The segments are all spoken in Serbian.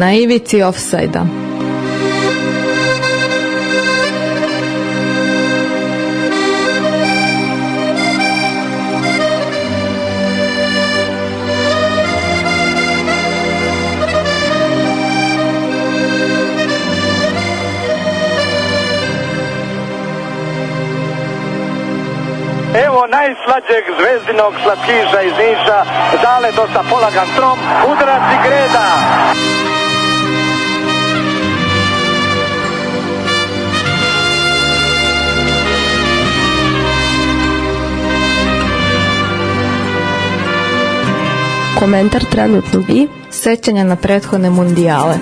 na ivici ofsajda. Evo najslađeg zvezdinog slatkiža iz Niša, zaleto sa polagan trom, udarac i greda. komentar trenutnog i sećanja na prethodne mundijale.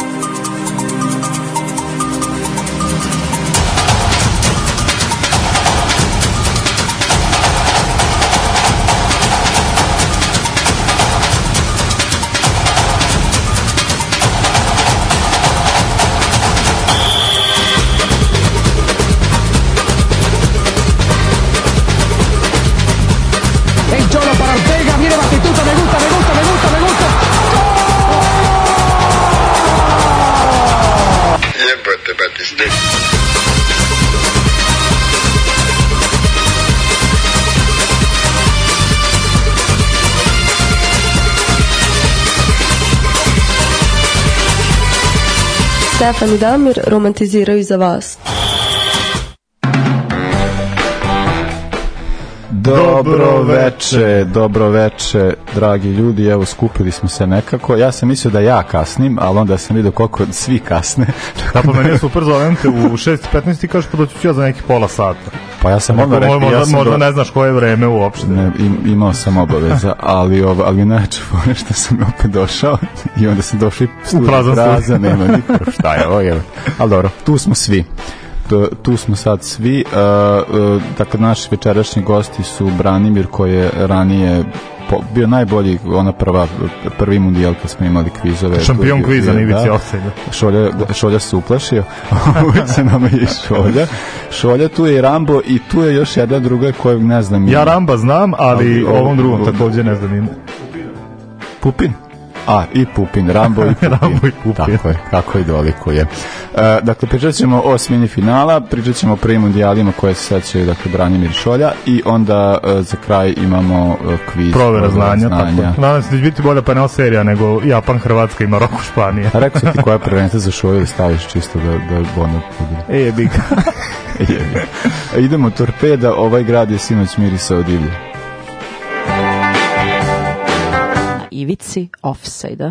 Stefan i Damir romantiziraju za vas. Dobro veče, dobro veče, dragi ljudi, evo skupili smo se nekako. Ja sam mislio da ja kasnim, ali onda sam vidio koliko svi kasne. da, pa meni je super zovem te u 6.15 i kažeš pa doću ću ja za neki pola sata. Pa ja sam odmah rekao... ja možda do... ne znaš koje vreme uopšte. Ne, im, imao sam obaveza, ali, ov, ali najče fore što sam opet došao i onda sam došao i studij prazan, prazan nema niko, šta je ovo, evo. Ali dobro, tu smo svi. Tu, tu smo sad svi. Uh, uh, dakle, naši večerašnji gosti su Branimir koji je ranije po, bio najbolji ona prva prvi mundijal kad smo imali kvizove šampion koji, kviza na da, šolja, šolja se uplašio uvijek se nama je šolja šolja tu je i Rambo i tu je još jedna druga kojeg ne znam ja ima. Ramba znam ali, ali ovom drugom takođe ne znam ime Pupin A, i Pupin, Rambo i Pupin. Rambo i Pupin. Tako je, kako i dolikuje. E, dakle, pričat ćemo o smini finala, pričat ćemo o prvim mundijalima koje se sećaju, dakle, Branimir Šolja i onda e, za kraj imamo e, kviz. Provera znanja, znanja. tako. Nadam se da će biti bolja panel serija nego Japan, Hrvatska i Maroko, Španija. A rekao sam ti koja prvenstva za Šolju da staviš čisto da, da bono bude. E, je big. E, e, Idemo torpeda, ovaj grad je sinoć mirisao divlje. ivici ofsajda.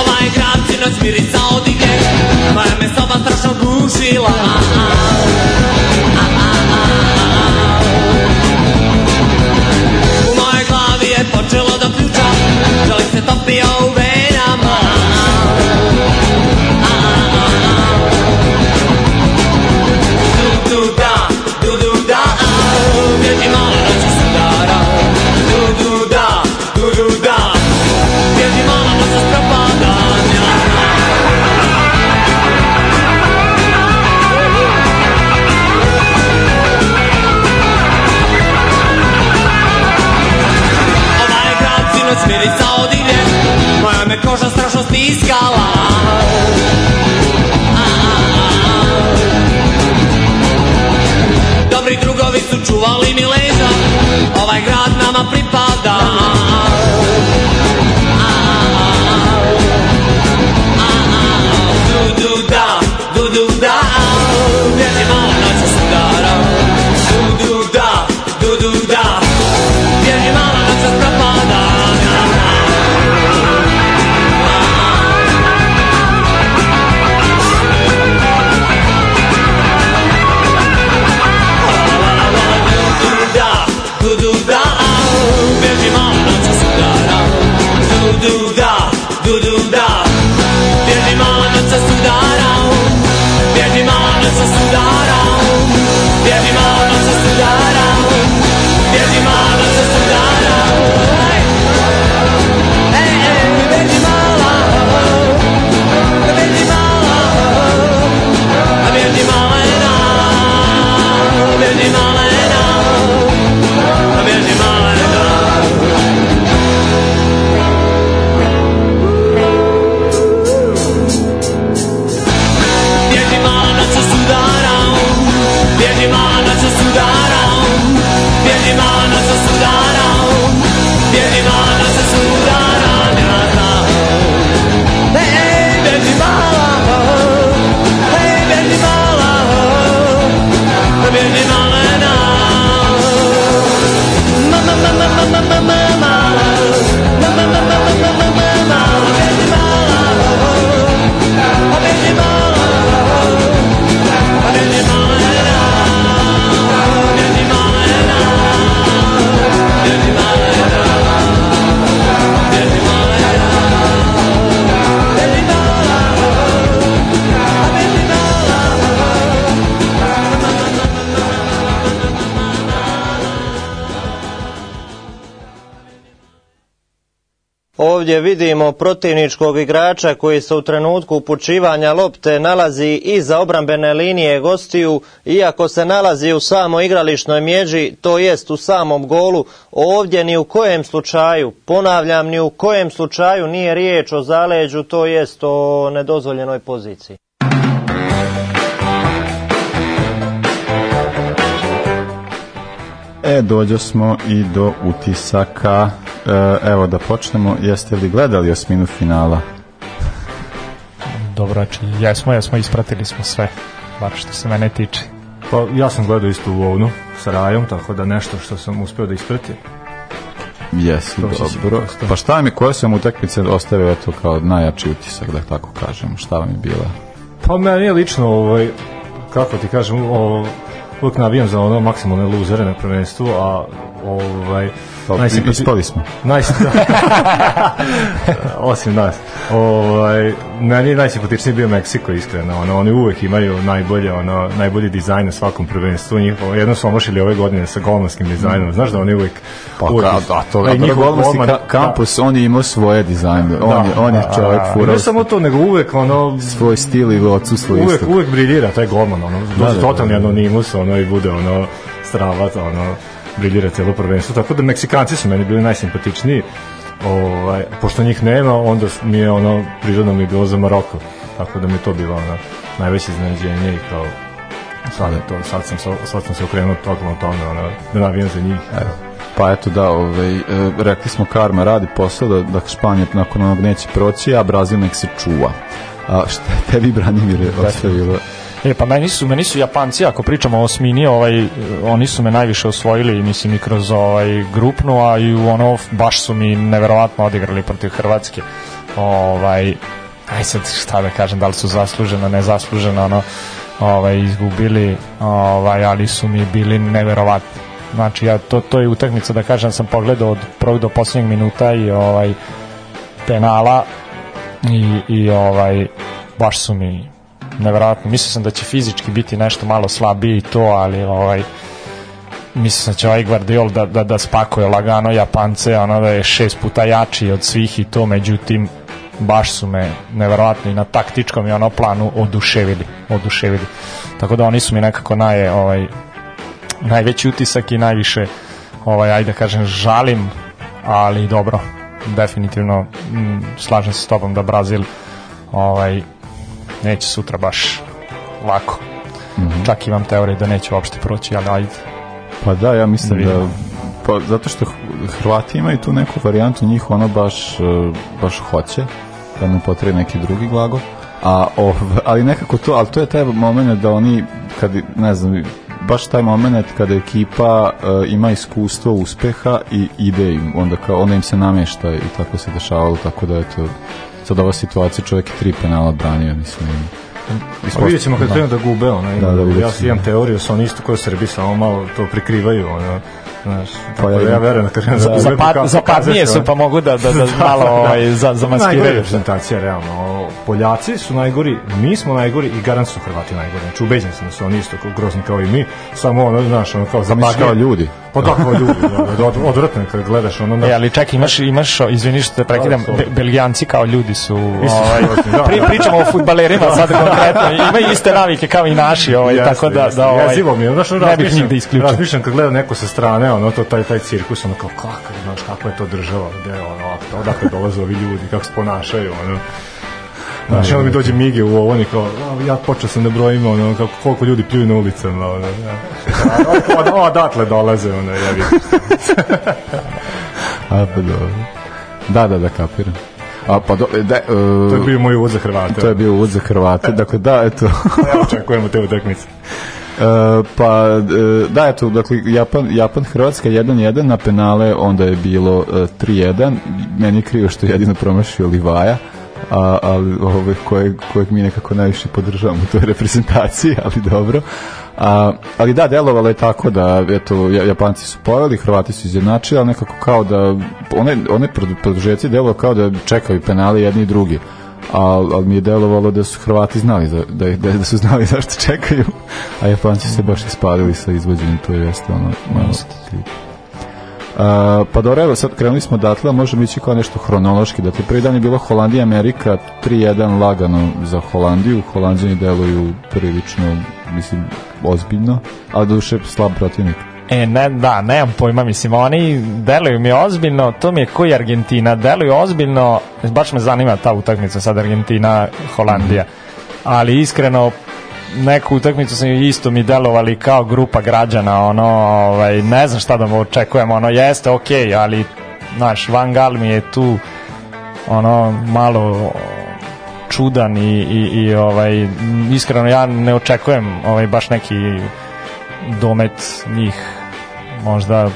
Ovaj noć mirisa odigne Moja me soba strašno gušila the all. tiskala Dobri drugovi su čuvali mi leđa Ovaj grad nama prije ovdje vidimo protivničkog igrača koji se u trenutku upućivanja lopte nalazi iza obrambene linije gostiju, iako se nalazi u samo igrališnoj mjeđi, to jest u samom golu, ovdje ni u kojem slučaju, ponavljam, ni u kojem slučaju nije riječ o zaleđu, to jest o nedozvoljenoj poziciji. E, dođo smo i do utisaka. E, evo da počnemo. Jeste li gledali osminu finala? Dobro, znači, jesmo, jesmo, ispratili smo sve, bar što se mene tiče. Pa, ja sam gledao isto u ovnu sa Rajom, tako da nešto što sam uspeo da ispratim. Jesi, dobro. Pa šta mi, koja sam utakmice ostavio eto kao najjači utisak, da tako kažem? Šta vam je bila? Pa meni je lično, ovaj, kako ti kažem, ovaj, uvek navijam za ono maksimalne luzere na prvenstvu, a ovaj, Pa, Najsim, pa spali smo. Najsim, da. Osim nas. Ovaj, meni je najsimpatičniji bio Meksiko, iskreno. Ono, oni uvek imaju najbolje, ono, najbolji dizajn na svakom prvenstvu. Njihovo, jedno su omašili ove godine sa golmanskim dizajnom. Mm. Znaš da oni uvek... Pa, uvek, ka, da, to je. Njihov golmanski ka, da. kampus, oni imaju svoje dizajne. Da, on, on je čovjek fura. Ne samo to, nego uvek, ono... Svoj stil i odsustvo uvek, istog. Uvek briljira taj golman, ono. Da, da, da, da, totalni anonimus, ono, i bude, ono, stravac, ono, briljira celo prvenstvo, tako da Meksikanci su meni bili najsimpatičniji, ovaj, pošto njih nema, onda mi je ono, prirodno mi je bilo za Maroko, tako da mi to bilo ono, najveće iznenađenje i kao sad, to, sad, sam, sad sam se okrenuo totalno tome, ono, da navijam za njih. Evo. Pa eto da, ovaj, e, rekli smo karma radi posao da, da Španija nakon onog neće proći, a Brazil nek se čuva. A šta je tebi Branimire ostavilo? E, pa meni su, meni su Japanci, ako pričamo o osmini, ovaj, oni su me najviše osvojili, mislim, i kroz ovaj, grupnu, a i u ono, baš su mi neverovatno odigrali protiv Hrvatske. Ovaj, aj sad šta da kažem, da li su zasluženo, nezasluženo, ono, ovaj, izgubili, ovaj, ali su mi bili neverovatni. Znači, ja, to, to je utakmica, da kažem, sam pogledao od prvog do posljednjeg minuta i ovaj, penala i, i ovaj, baš su mi nevjerojatno. Mislio sam da će fizički biti nešto malo slabiji to, ali ovaj, mislim da će ovaj Guardiol da, da, da spakuje lagano Japance, ono da je šest puta jači od svih i to, međutim baš su me neverovatno i na taktičkom i ono planu oduševili, oduševili. Tako da oni su mi nekako naj, ovaj, najveći utisak i najviše ovaj, ajde da kažem, žalim, ali dobro, definitivno m, mm, slažem se s tobom da Brazil ovaj, neće sutra baš lako. Mm -hmm. Čak imam teoriju da neće uopšte proći, ali ajde. Pa da, ja mislim da, da pa, zato što Hrvati imaju tu neku varijantu, njih ono baš, e, baš hoće, da ne potrebi neki drugi glagol. A, ov, ali nekako to, ali to je taj moment da oni, kad, ne znam, baš taj moment kada ekipa uh, ima iskustvo uspeha i ide im, onda, kao, onda im se namješta i tako se dešavalo, tako da je to sad ova situacija čovjek je tri penala branio, mislim. Ispost... Pa vidjet ćemo kad da. krenu da gube, ono, da, da, ja imam teoriju, da sa onistu koja kao Srbi, samo malo to prikrivaju, ono, znaš, pojavim. Ja verujem, da kažem, za, da za, pat, zapadnije da su, pa mogu da, da, da malo ovaj, za, za maskiraju. Najgori reprezentacija, realno. Poljaci su najgori, mi smo najgori i garant su Hrvati najgori. Znači, ubeđen sam da su oni isto grozni kao i mi, samo ono, znaš, ono kao zamišljaju. Kao ljudi. Pa da, kao ljudi, da, od, odvratno je kad gledaš ono... Znaš, e, ali čak imaš, imaš, izvini što te prekidam, be, Belgijanci kao ljudi su... Ovaj, pri, pričamo o futbalerima sad konkretno, imaju iste navike kao i naši, ovaj, tako da... da ovaj, ja zivom je, znaš, ne bih njih da isključim. Razmišljam kad gledam neko sa strane, ono, to, taj, taj cirkus, ono, kao, kako, znaš, kako je to država, gde, ono, odakle dolaze ovi ljudi, kako se ponašaju, ono, Znaš, onda mi da, da, da. dođe Mige u ovo, kao, ja počeo sam da brojim, ono, kako, koliko ljudi pljuju na ulicama, ono, ja. Od, od, odatle dolaze, ono, ja vidim. A, pa dobro. Da, da, da, kapiram. A, pa do, da, uh, to je bio moj uvod za Hrvate. To je bio uvod za Hrvate, dakle, da, eto. ja očekujemo te utakmice. E, pa, e, da, eto, dakle, Japan, Japan Hrvatska 1-1 na penale, onda je bilo 3-1. E, Meni je krivo što je jedino promašio Livaja, a, ali ove ovaj, koje kojeg mi nekako najviše podržavam u toj reprezentaciji, ali dobro. A, ali da, delovalo je tako da, eto, Japanci su poveli Hrvati su izjednačili, ali nekako kao da, one, one produžeci delovalo kao da čekaju penale jedni i drugi ali al mi je delovalo da su Hrvati znali da, da, da, da su znali zašto čekaju, a Japanci se baš isparili sa izvođenjem, to jeste ono malo mm. Uh, pa dobro, evo sad krenuli smo odatle, a možemo ići kao nešto hronološki. Dakle, prvi dan je bilo Holandija, Amerika, 3-1 lagano za Holandiju. Holandjani deluju prilično, mislim, ozbiljno, a duše slab protivnik. E, ne, da, nemam pojma, mislim, oni deluju mi ozbiljno, to mi je koji Argentina, deluju ozbiljno, baš me zanima ta utakmica sad Argentina, Holandija, ali iskreno neku utakmicu sam isto mi delovali kao grupa građana, ono, ovaj, ne znam šta da mu očekujem, ono, jeste okej, okay, ali, znaš, Van Gaal mi je tu, ono, malo čudan i, i, i ovaj, iskreno ja ne očekujem ovaj, baš neki domet njih možda,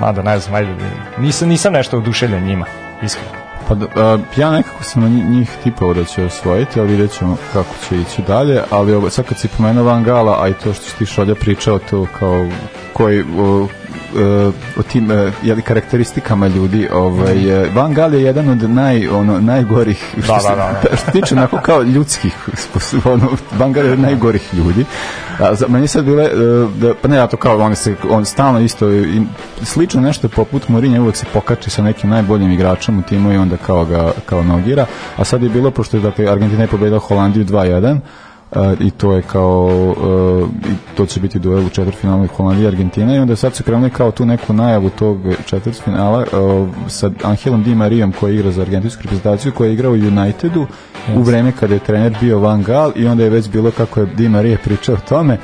mada ne znam, ajde, nisam, nisam nešto oduševljen njima, iskreno. Pa a, e, ja nekako sam na njih tipao da će osvojiti, ali vidjet ćemo kako će ići dalje, ali ovo, sad kad si pomenuo Van Gala, a i to što si ti šolja pričao to kao koji o, o tim e, jeli, karakteristikama ljudi ovaj e, Van Gaal je jedan od naj ono najgorih što, da, da, da, da, što tiče onako kao ljudskih ono, Van Gaal je od najgorih ljudi a za meni sad bile e, da, pa ne ja to kao on se on stalno isto i, slično nešto poput Mourinho uvek se pokači sa nekim najboljim igračem u timu i onda kao ga kao nogira a sad je bilo pošto je dakle Argentina je pobedila Holandiju 2:1 i to je kao e, i to će biti duel u četvrtfinalu Holandija i Argentina i onda sad su krenuli kao tu neku najavu tog četvrtfinala e, sa Angelom Di Marijom koji igra za argentinsku reprezentaciju koji je igrao u Unitedu u vreme kada je trener bio Van Gaal i onda je već bilo kako je Di Marije pričao o tome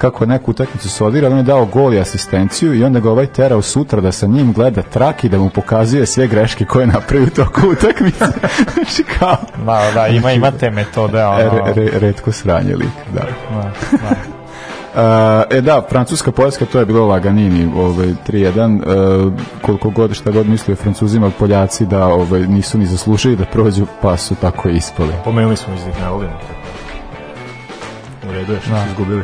kako neku utakmicu se on je dao gol i asistenciju i onda ga ovaj terao sutra da sa njim gleda trak i da mu pokazuje sve greške koje napravi u toku utakmice. znači kao... Da, da, ima, znači, te metode. Ono... Re, re, redko sranje lik, da. da, da. Uh, e da, Francuska Poljska to je bilo laganini, ovaj 3-1. Uh, e, koliko god šta god mislio Francuzima, Poljaci da ovaj nisu ni zaslužili da prođu, pa su tako ispali. Pomenuli smo iz Italije. U redu je što da. su izgubili.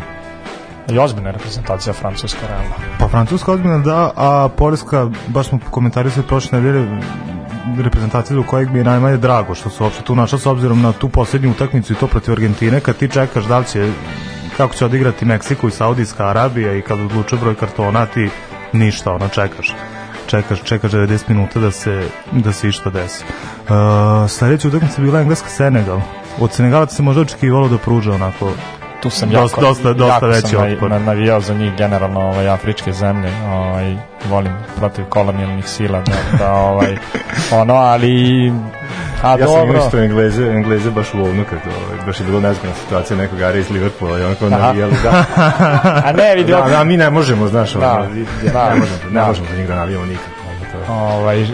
I ozbiljna reprezentacija Francuska, realno. Pa Francuska ozbiljna, da, a Poljska, baš smo komentarisali prošle nedelje, reprezentacija do kojeg mi je najmanje drago što su uopšte tu našla s obzirom na tu poslednju utakmicu i to protiv Argentine, kad ti čekaš da li će kako će odigrati Meksiko i Saudijska Arabija i kad odlučuje broj kartona ti ništa, ono čekaš čekaš, čekaš 90 minuta da se, da se išta desi. Uh, sledeća utakmica bila Engleska Senegal. Od Senegalaca se možda očekivalo da pruža onako tu sam dosta, jako, dosta, dosta jako veći sam otpor. Na, navijao za njih generalno ovaj, afričke zemlje, ovaj, volim protiv kolonijalnih sila, da, da ovaj, ono, ali A, ja dobro. sam imao isto Engleze, Engleze baš u ovnu kad ovaj, baš je bilo nezgodna situacija nekog gara iz Liverpoola i onako da. navijali da. A ne, vidi, da, da, mi ne možemo, znaš, da, ovaj, da, da, ne možemo, ne da. možemo za njih da navijamo nikako. Ovaj,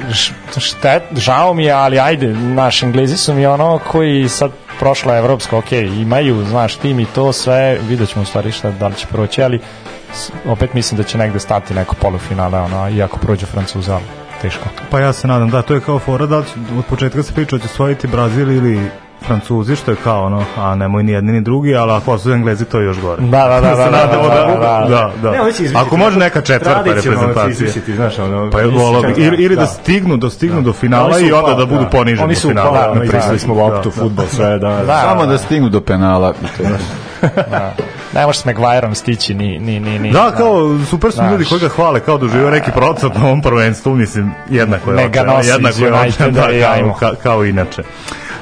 štet, žao mi je, ali ajde, naši Englezi su mi ono koji sad prošla Evropska, ok, imaju, znaš, tim i to sve, vidjet ćemo u stvari šta da li će proći, ali opet mislim da će negde stati neko polufinale, ono, iako prođe Francuza, teško. Pa ja se nadam, da, to je kao fora, da li će, od početka se priča, će osvojiti Brazil ili Francuzi, što je kao ono, a nemoj ni jedni ni drugi, ali ako su Englezi, to je još gore. Da, da, da. da, da, da, da, da. Ako može neka četvrta reprezentacija. znaš, ono, pa je volao bi. Ili, ili da. stignu, da stignu do finala i onda da budu poniženi u finalu. Oni su do finala. Oni smo loptu, futbol, sve, da. Samo da stignu do penala. Da ne možeš s Maguireom stići ni, ni, ni, ni. Da, kao, super su ljudi koji ga hvale, kao doživio neki procent na ovom prvenstvu, mislim, jednako je oče. Ne nosi iz United, da, kao, kao inače.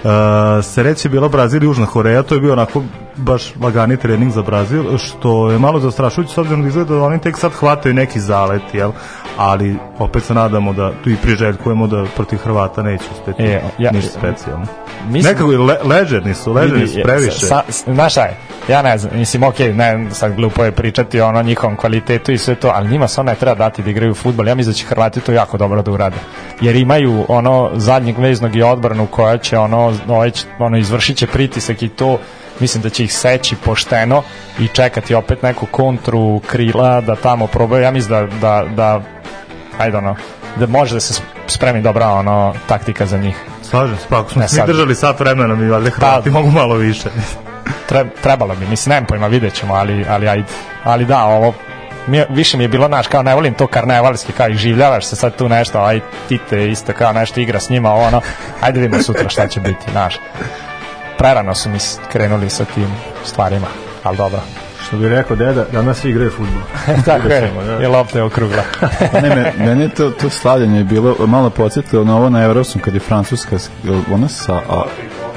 Uh, sreće je bilo Brazil i Južna Koreja, to je bio onako baš lagani trening za Brazil, što je malo zastrašujuće s obzirom da izgleda da oni tek sad hvataju neki zalet, jel? ali opet se nadamo da tu i priželjkujemo da protiv Hrvata neće uspeti e, ja, ništa specijalno. Mislim, Nekako le, ležerni su, ležerni su previše. Sa, sa, znaš je, ja ne znam, mislim, ok, ne, sad glupo je pričati o ono njihovom kvalitetu i sve to, ali njima samo ne treba dati da igraju futbol. Ja mislim da će Hrvati to jako dobro da urade. Jer imaju ono zadnjeg veznog i odbranu koja će ono, ovaj, ono izvršit će pritisak i to mislim da će ih seći pošteno i čekati opet neku kontru krila da tamo probaju. Ja mislim da, da, da ajde ono, da može da se spremi dobra ono, taktika za njih. Slažem se, pa ako smo e, svi držali sat vremena mi valjda pa, Hrvati da, mogu malo više. tre, trebalo bi, mislim, nemam pojma, vidjet ćemo, ali, ali, ajde. ali da, ovo mi, više mi je bilo, naš, kao ne volim to karnevalski, kao i življavaš se sad tu nešto, aj ti te isto kao nešto igra s njima, ono, ajde vidimo sutra šta će biti, naš prerano su mi krenuli sa tim stvarima, ali dobro. Što bi rekao deda, danas svi igraju futbol. Tako je, da. je lopta je okrugla. pa ne, me, meni to, to slavljanje je bilo malo podsjetilo na ovo na Evropskom kad je Francuska, ona sa... A,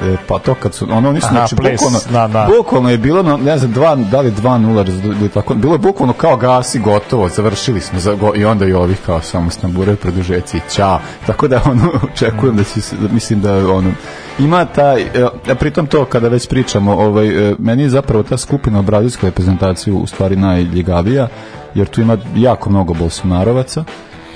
E, pa to kad su ono nisu znači bukvalno na, da, na. Da. bukvalno je bilo na, ne znam dva da li 2 0 da, tako bilo je bukvalno kao gasi gotovo završili smo za go, i onda i ovih kao samo stambure produžeci ćao tako da ono očekujem da će se mislim da ono ima taj e, a pritom to kada već pričamo ovaj e, meni je zapravo ta skupina brazilske reprezentacije u stvari najljigavija jer tu ima jako mnogo bolsonarovaca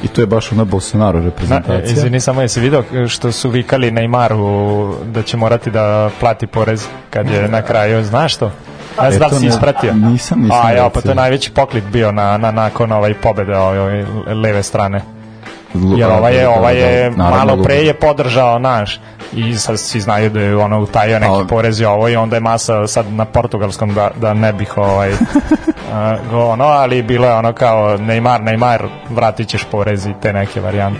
I to je baš ona Bolsonaro reprezentacija. Na, izvini, samo jesi vidio što su vikali Neymaru da će morati da plati porez kad je na kraju, znaš to? E, ne znam da li si ispratio. Nisam, nisam. A ja, pa to je najveći poklip bio na, na, nakon ovaj pobede ove ovaj, ovaj, leve strane. Jer ovaj je, ovaj je malo pre je podržao naš i sad svi znaju da je ono utajio neki A, pa, porez i ovo i onda je masa sad na portugalskom da, da ne bih ovaj uh, go, ono, ali bilo je ono kao Neymar, Neymar, vratit ćeš porez i te neke varijante.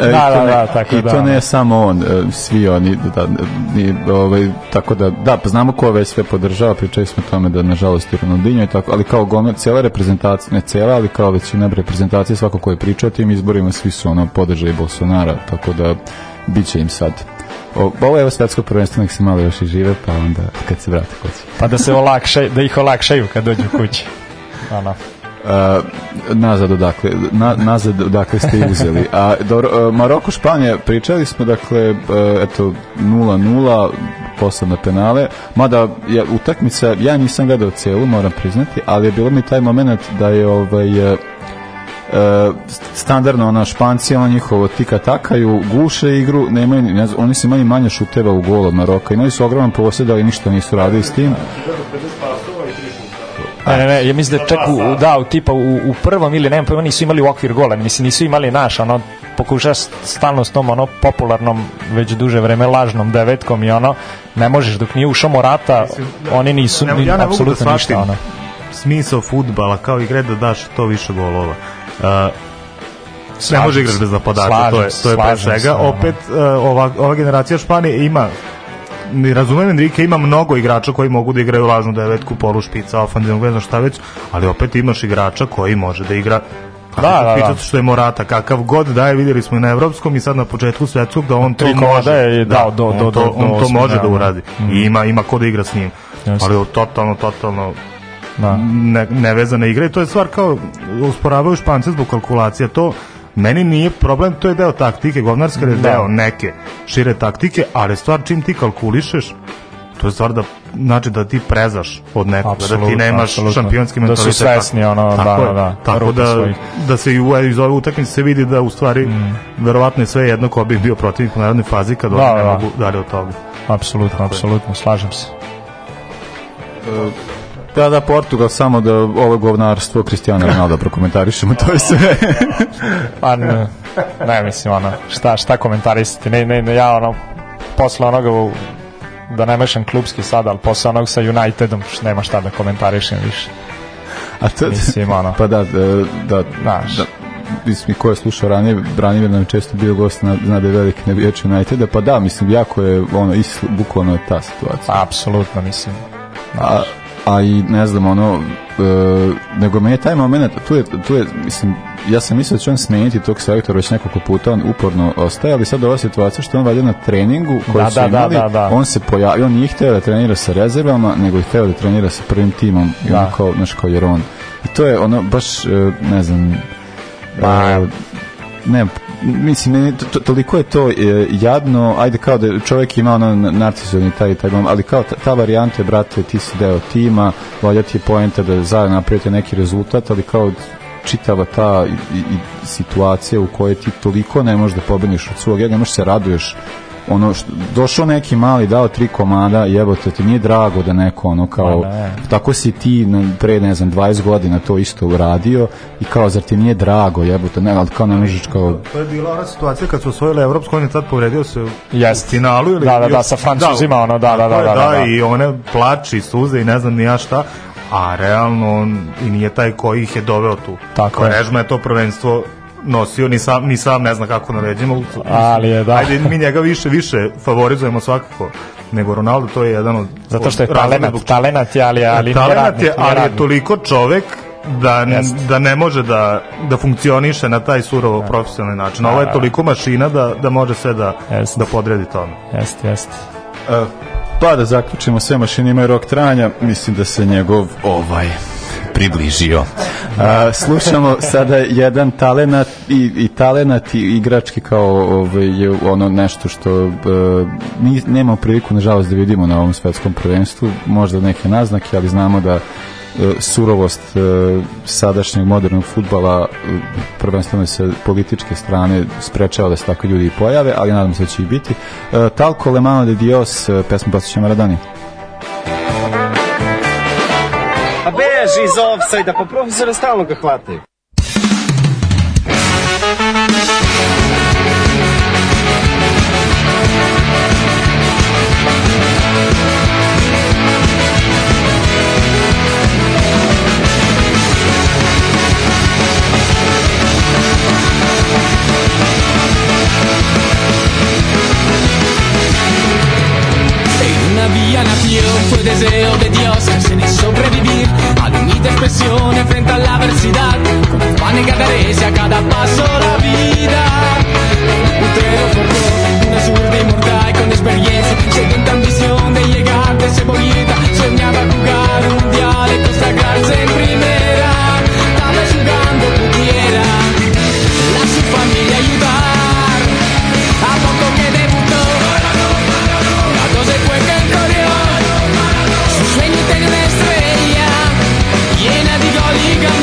Da, e, da, da, da, tako i da. I to ne je samo on, e, svi oni, da, ni, ovaj, tako da, da, pa znamo ko već sve podržava, pričali smo tome da nažalost i Ronaldinho i tako, ali kao gome, cijela reprezentacija, ne cijela, ali kao većina reprezentacije, svako ko je pričao tim izborima, svi su ono podržali Bolsonara, tako da biće im sad o, ovo je ovo svetsko prvenstvo, nek se malo još i žive, pa onda kad se vrate kući. Pa da se olakšaju, da ih olakšaju kad dođu kući. Ono. Uh, nazad odakle na, nazad odakle ste uzeli a do, uh, e, Maroko Španija pričali smo dakle uh, eto 0-0 posle na penale mada je utakmica ja nisam gledao celu moram priznati ali je bilo mi taj moment da je ovaj uh, E, standardno ona špancija, njihovo tika takaju, guše igru, nemaju, ne znam, oni se imali manje šuteva u gol od Maroka, imali su ogroman posjed, ali ništa nisu radili s tim. A, ne, ne, ja mislim da čak u, da, u tipa u, u prvom ili nema pojma nisu imali u okvir gola, mislim nisu imali naš, ono, pokušaš stalno s tom ono popularnom već duže vreme lažnom devetkom i ono ne možeš dok nije ušao Morata mislim, da, oni nisu ne, ja ne da apsolutno ništa ono smisao futbala kao igre da daš to više golova Uh, Slažim ne može igrati bez napadača, slažim, to je, to je pre svega. Slažim. Opet, uh, ova, ova generacija Španije ima ne razumem Enrique ima mnogo igrača koji mogu da igraju lažnu devetku, polu špica, ofanzivnog, ne znam šta već, ali opet imaš igrača koji može da igra da, da, da. Pitat što je Morata kakav god da je videli smo i na evropskom i sad na početku svetskog da on to može je dao da, do, do, on to, do, do, on to može da, da, da. uradi mm. i ima ima ko da igra s njim Jasne. ali totalno totalno da. ne, nevezana igra i to je stvar kao usporavaju špance zbog kalkulacija, to meni nije problem, to je deo taktike, govnarska je da. deo neke šire taktike, ali stvar čim ti kalkulišeš, to je stvar da znači da ti prezaš od nekog, da ti nemaš absolutno. šampionski mentalitet. Da su svesni, ono, tako da, da, da. Tako da, da se i iz ove utakmice se vidi da u stvari mm. verovatno je sve jedno ko bi bio protivnik u narodnoj fazi kad da, oni da, ne mogu dalje od toga. Apsolutno, apsolutno, slažem se. E, Da, da, Portugal, samo da ovo govnarstvo Cristiano Ronaldo prokomentarišemo, to je sve. pa ne, ne, mislim, ono, šta, šta komentarisati, ne, ne, ne, ja, ono, posle onoga u, da ne mešam klubski sad, ali posle onog sa Unitedom nema šta da komentarišem više. A to, mislim, ono, pa da, e, da, znaš, da, mislim, ko je slušao ranije, Branimir nam često bio gost na, na da je veliki navijač Uniteda, pa da, mislim, jako je, ono, isl, bukvalno je ta situacija. Apsolutno, mislim. Znaš. A, a i ne znam, ono, e, nego meni taj moment, tu je, tu je, mislim, ja sam mislio da će on smeniti tog selektora već nekoliko puta, on uporno ostaje, ali sad ova situacija što on valja na treningu koji da, su da, da imali, da, da, on se pojavio, on nije hteo da trenira sa rezervama, nego je hteo da trenira sa prvim timom, i da. on kao, znaš, kao jer on. I to je ono, baš, e, ne znam, pa, e, ne, mislim, meni to, toliko je to e, jadno, ajde kao da čovjek ima ono narcizovni taj, taj bom, ali kao ta, ta varijanta je, brate, ti si deo tima, valja ti je poenta da zajedno napravite neki rezultat, ali kao čitava ta i, i, situacija u kojoj ti toliko ne možeš da pobediš od svog ja ne možeš da se raduješ ono što, došao neki mali dao tri komada jebote ti nije drago da neko ono kao pa ne. tako si ti pre ne znam 20 godina to isto uradio i kao zar ti nije drago jebote ne al kao ne možeš kao to je bila ona situacija kad su osvojili evropsku uniju tad povredio se yes. u finalu ili da da da sa francuzima da, ono da da da, da, da, da, da. i one plači suze i ne znam ni ja šta a realno on i nije taj koji ih je doveo tu. Tako Korežma je. je to prvenstvo nosio, ni sam, ni sam ne znam kako naređeno. Ali je, da. Ajde, mi njega više, više favorizujemo svakako nego Ronaldo, to je jedan od... Zato što je talenat, zbog... talenat je, ali, ali talenat radnik, je, ali je toliko čovek da, Jeste. da ne može da, da funkcioniše na taj surovo da. profesionalni način. Ovo je da. toliko mašina da, da može sve da, jest. da podredi tome. Jeste, jeste. Uh, pa da zaključimo sve mašine imaju rok trajanja, mislim da se njegov ovaj približio. A, slušamo sada jedan talenat i, i talenat i igrački kao ovaj, ono nešto što e, mi nemamo priliku nažalost da vidimo na ovom svetskom prvenstvu, možda neke naznake, ali znamo da e, surovost e, sadašnjeg modernog futbala prvenstveno se političke strane sprečava da se takvi ljudi pojave, ali nadam se da će i biti. Talko Lemano de Dios, pesmu Pasića Maradani. izađe iz offside-a, pa profesore stalno ga hvataju. había nacido fue deseo de Dios sin sobrevivir a la depresión frente a la adversidad con pan y aderece a cada paso la vida Utero forjó una zurda inmortal con experiencia sedienta ambición de llegar de cebolita soñaba jugar un día de consagrarse en You Liga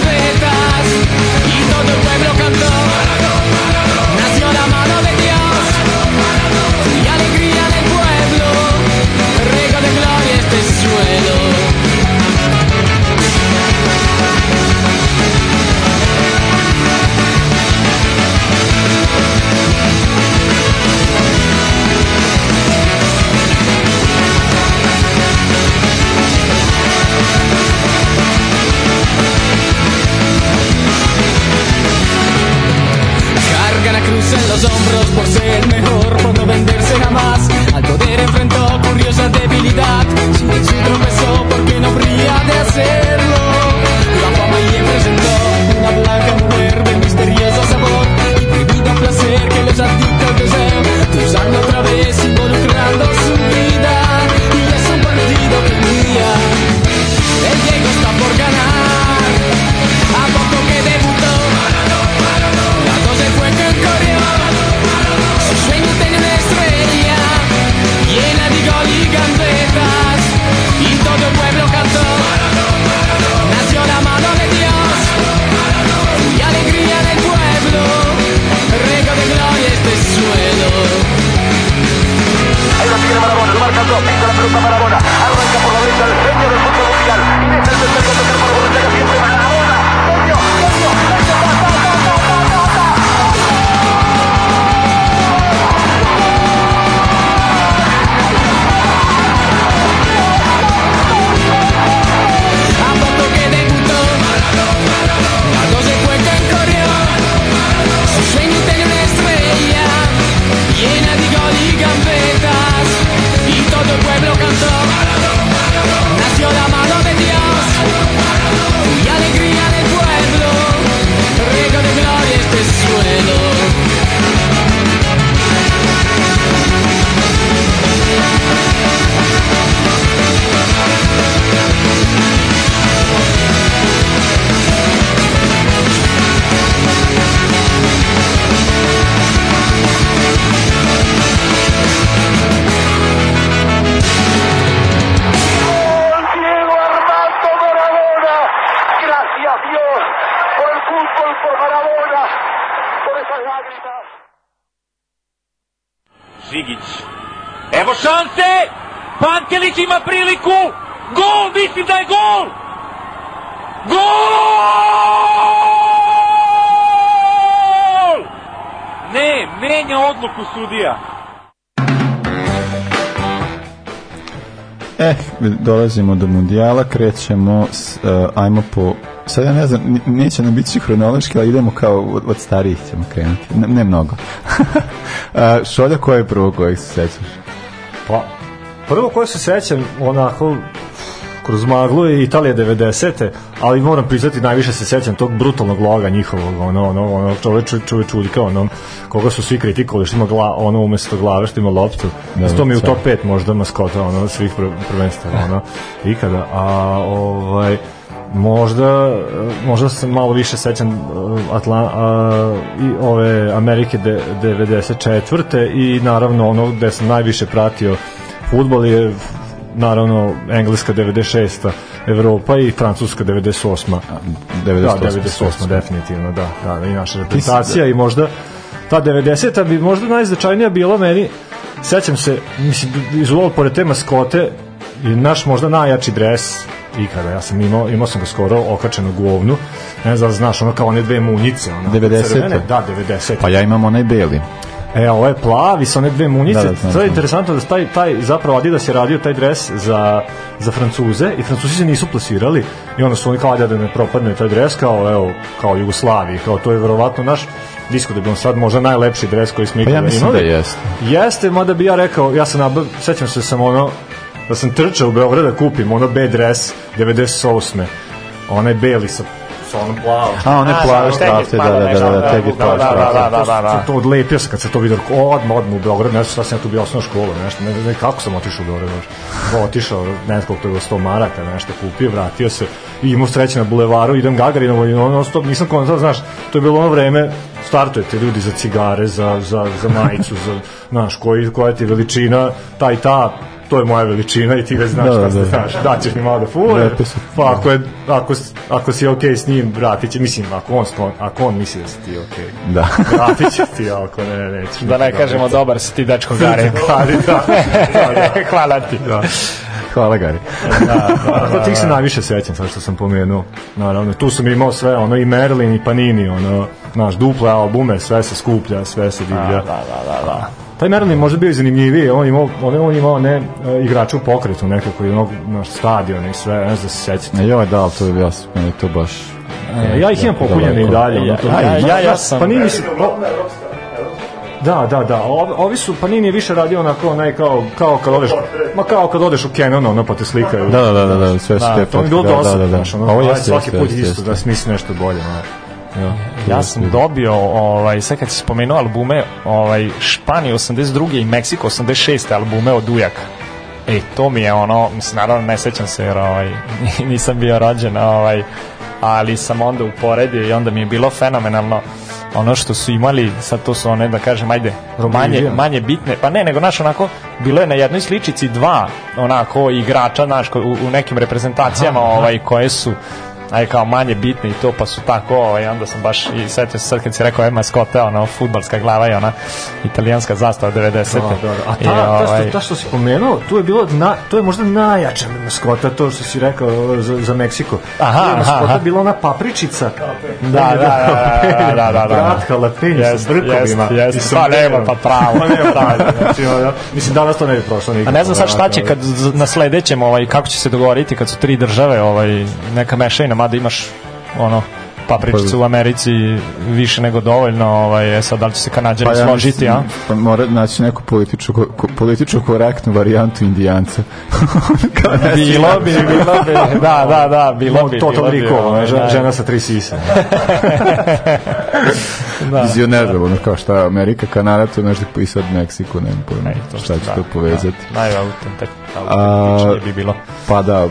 por Maradona, por esas lágrimas. Žigić. Evo šanse! Pantelić ima priliku! Gol! Mislim da je gol! Gol! Ne, menja odluku sudija. E, dolazimo do mundijala, krećemo, s, uh, ajmo po, sad ja ne znam, neće nam biti hronološki, ali idemo kao od, od starijih ćemo krenuti, ne, ne mnogo. uh, šolja, koja je prvo kojeg se sećaš? Pa, prvo koje se sećam, onako, kroz maglu je Italija 90. ali moram priznati najviše se sećam tog brutalnog loga njihovog, ono, ono, ono čoveč, čoveč čudika, ono, koga su svi kritikovali, što ima gla, ono umesto glave, što ima loptu. Da, to mi u da, top 5 da. možda maskota, ono, svih prvenstava ono, ikada. A, ovaj, možda možda se malo više sećam uh, Atlan a, uh, i ove Amerike de, 94. i naravno ono gde sam najviše pratio fudbal je naravno Engleska 96. Evropa i Francuska 98. 98. Da, 98. definitivno, da, da, i naša reprezentacija i možda ta 90. a bi možda najznačajnija bila meni, sećam se, mislim, iz ulova pored tema Skote, i naš možda najjači dres ikada, ja sam imao, imao sam ga skoro okačeno u ovnu, ne znam, znaš, ono kao one dve munjice, ona, 90. Crvene, da, 90. Pa ja imam onaj beli. E, ovo je plavi sa one dve munice. Da, da, da, da. je interesantno da taj, taj zapravo Adidas je radio taj dres za, za Francuze i Francuzi se nisu plasirali i onda su oni kao da ne propadne taj dres kao, evo, kao Jugoslaviji, kao to je verovatno naš disko da bi on sad možda najlepši dres koji smo ikada pa ja imali. Da jeste. Jeste, mada bi ja rekao, ja sam nabav, sećam se da sam ono, da sam trčao u Beograd da kupim ono B dres 98. Onaj beli sa majicu, ono plavo. A, one plavo štrafte, da, da, da, da, teg je plavo štrafte. Da, da, da, da. To odlepio sam kad se to vidio, odmah, odmah u Beogradu, nešto šta sam ja tu bio osnovna škola, nešto, ne, ne, kako sam otišao u Beograd, otišao, ne znam koliko to je bilo 100 maraka, nešto kupio, vratio se, i imao sreće na bulevaru, idem Gagarinovo i ono, stop, nisam kontakt, znaš, to je bilo ono vreme, startujete ljudi za cigare, za, za, za majicu, za, znaš, koji, koja ti veličina, taj ta, to je moja veličina i ti već znaš da, šta da, da. znaš, daćeš mi malo da fure, pa, pa ako, je, ako, ako si ok s njim, vratit će, mislim, ako on, sklon, ako on misli da si ti ok, da. vratit će ti, ako ne, ne, nećeš. Da ne kažemo, dobar si ti, dečko Gari. Gari, da. da, da. Hvala ti. Da. Hvala Gari. da, da, da, da. tih se najviše sećam, sa što sam pomenuo. Naravno, tu sam imao sve, ono, i Merlin i Panini, ono, naš, duple albume, sve se skuplja, sve se divlja. Da, da, da, da. da Taj Merlin možda bio i zanimljiviji, on imao, on, on imao ne, e, igrača u pokretu nekako, jednog na stadion i sve, ne znam da se sećate. E, joj, da, ali to je bio, meni to baš... E, ja ih imam pokuljene i dalje. Ja, ja, ja, ja, sam... Pa nije mi se... Da, da, da. Ovi su pa Panini više radio onako onaj kao kao kad odeš, ma kao kad odeš u Canon, ono pa te slikaju. Da, da, da, da, da sve su da, fotke. To mi bilo da, dosadno, da, da, da. Znaš, ono, Ovo pa jeste, svaki jeste, put jeste, isto da jeste. da smisli nešto bolje. Ono. Ja, ja sam dobio, ovaj, sad kad si spomenuo albume, ovaj, Španija 82. i Meksiko 86. albume od Ujaka. E, to mi je ono, mislim, naravno ne sećam se jer ovaj, nisam bio rođen, ovaj, ali sam onda uporedio i onda mi je bilo fenomenalno ono što su imali, sad to su one da kažem, ajde, manje, manje bitne, pa ne, nego naš onako, bilo je na jednoj sličici dva onako igrača, naš, u, u nekim reprezentacijama aha, aha. ovaj, koje su aj kao manje bitne i to, pa su tako, ovaj, onda sam baš, i setio se sad kad si rekao Emma Scott, e, ona futbalska glava i ona italijanska zastava 90. Da, da, da. A ta, I, ovaj, ta, što, ovaj, ta što si pomenuo, tu je bilo, na, to je možda najjača Emma Scotta, to što si rekao e, za, za Meksiko. Aha, Emma Scotta aha. bila ona papričica. Da, da, da, da, da, da, da. Kratka, da, da, lepenja, yes, s brkovima. Yes, yes, pa nema, pa pravo. pa nema, da, pa, znači, da danas to ne bi prošlo nikako. A ne znam sad šta će kad na sledećem, ovaj, kako će se dogovoriti kad su tri države, ovaj, neka mešajna mada imaš ono papričicu pa- u Americi više nego dovoljno, ovaj, e sad da li će se kanadjani pa ja, složiti, a? Pa mora naći neku političku, ko, političku korektnu varijantu indijanca. Da bilo bi, bilo bi, da, da, da, bilo no, bi. bilo recall, bi, ovaj, žena, žena da. sa tri sise. da, vizioner, da, ono kao šta Amerika, Kanada, to nešto i sad Meksiku, nemam pojma e, to šta će da, to da. povezati. Da, Najautentečnije bi bilo. Pa da,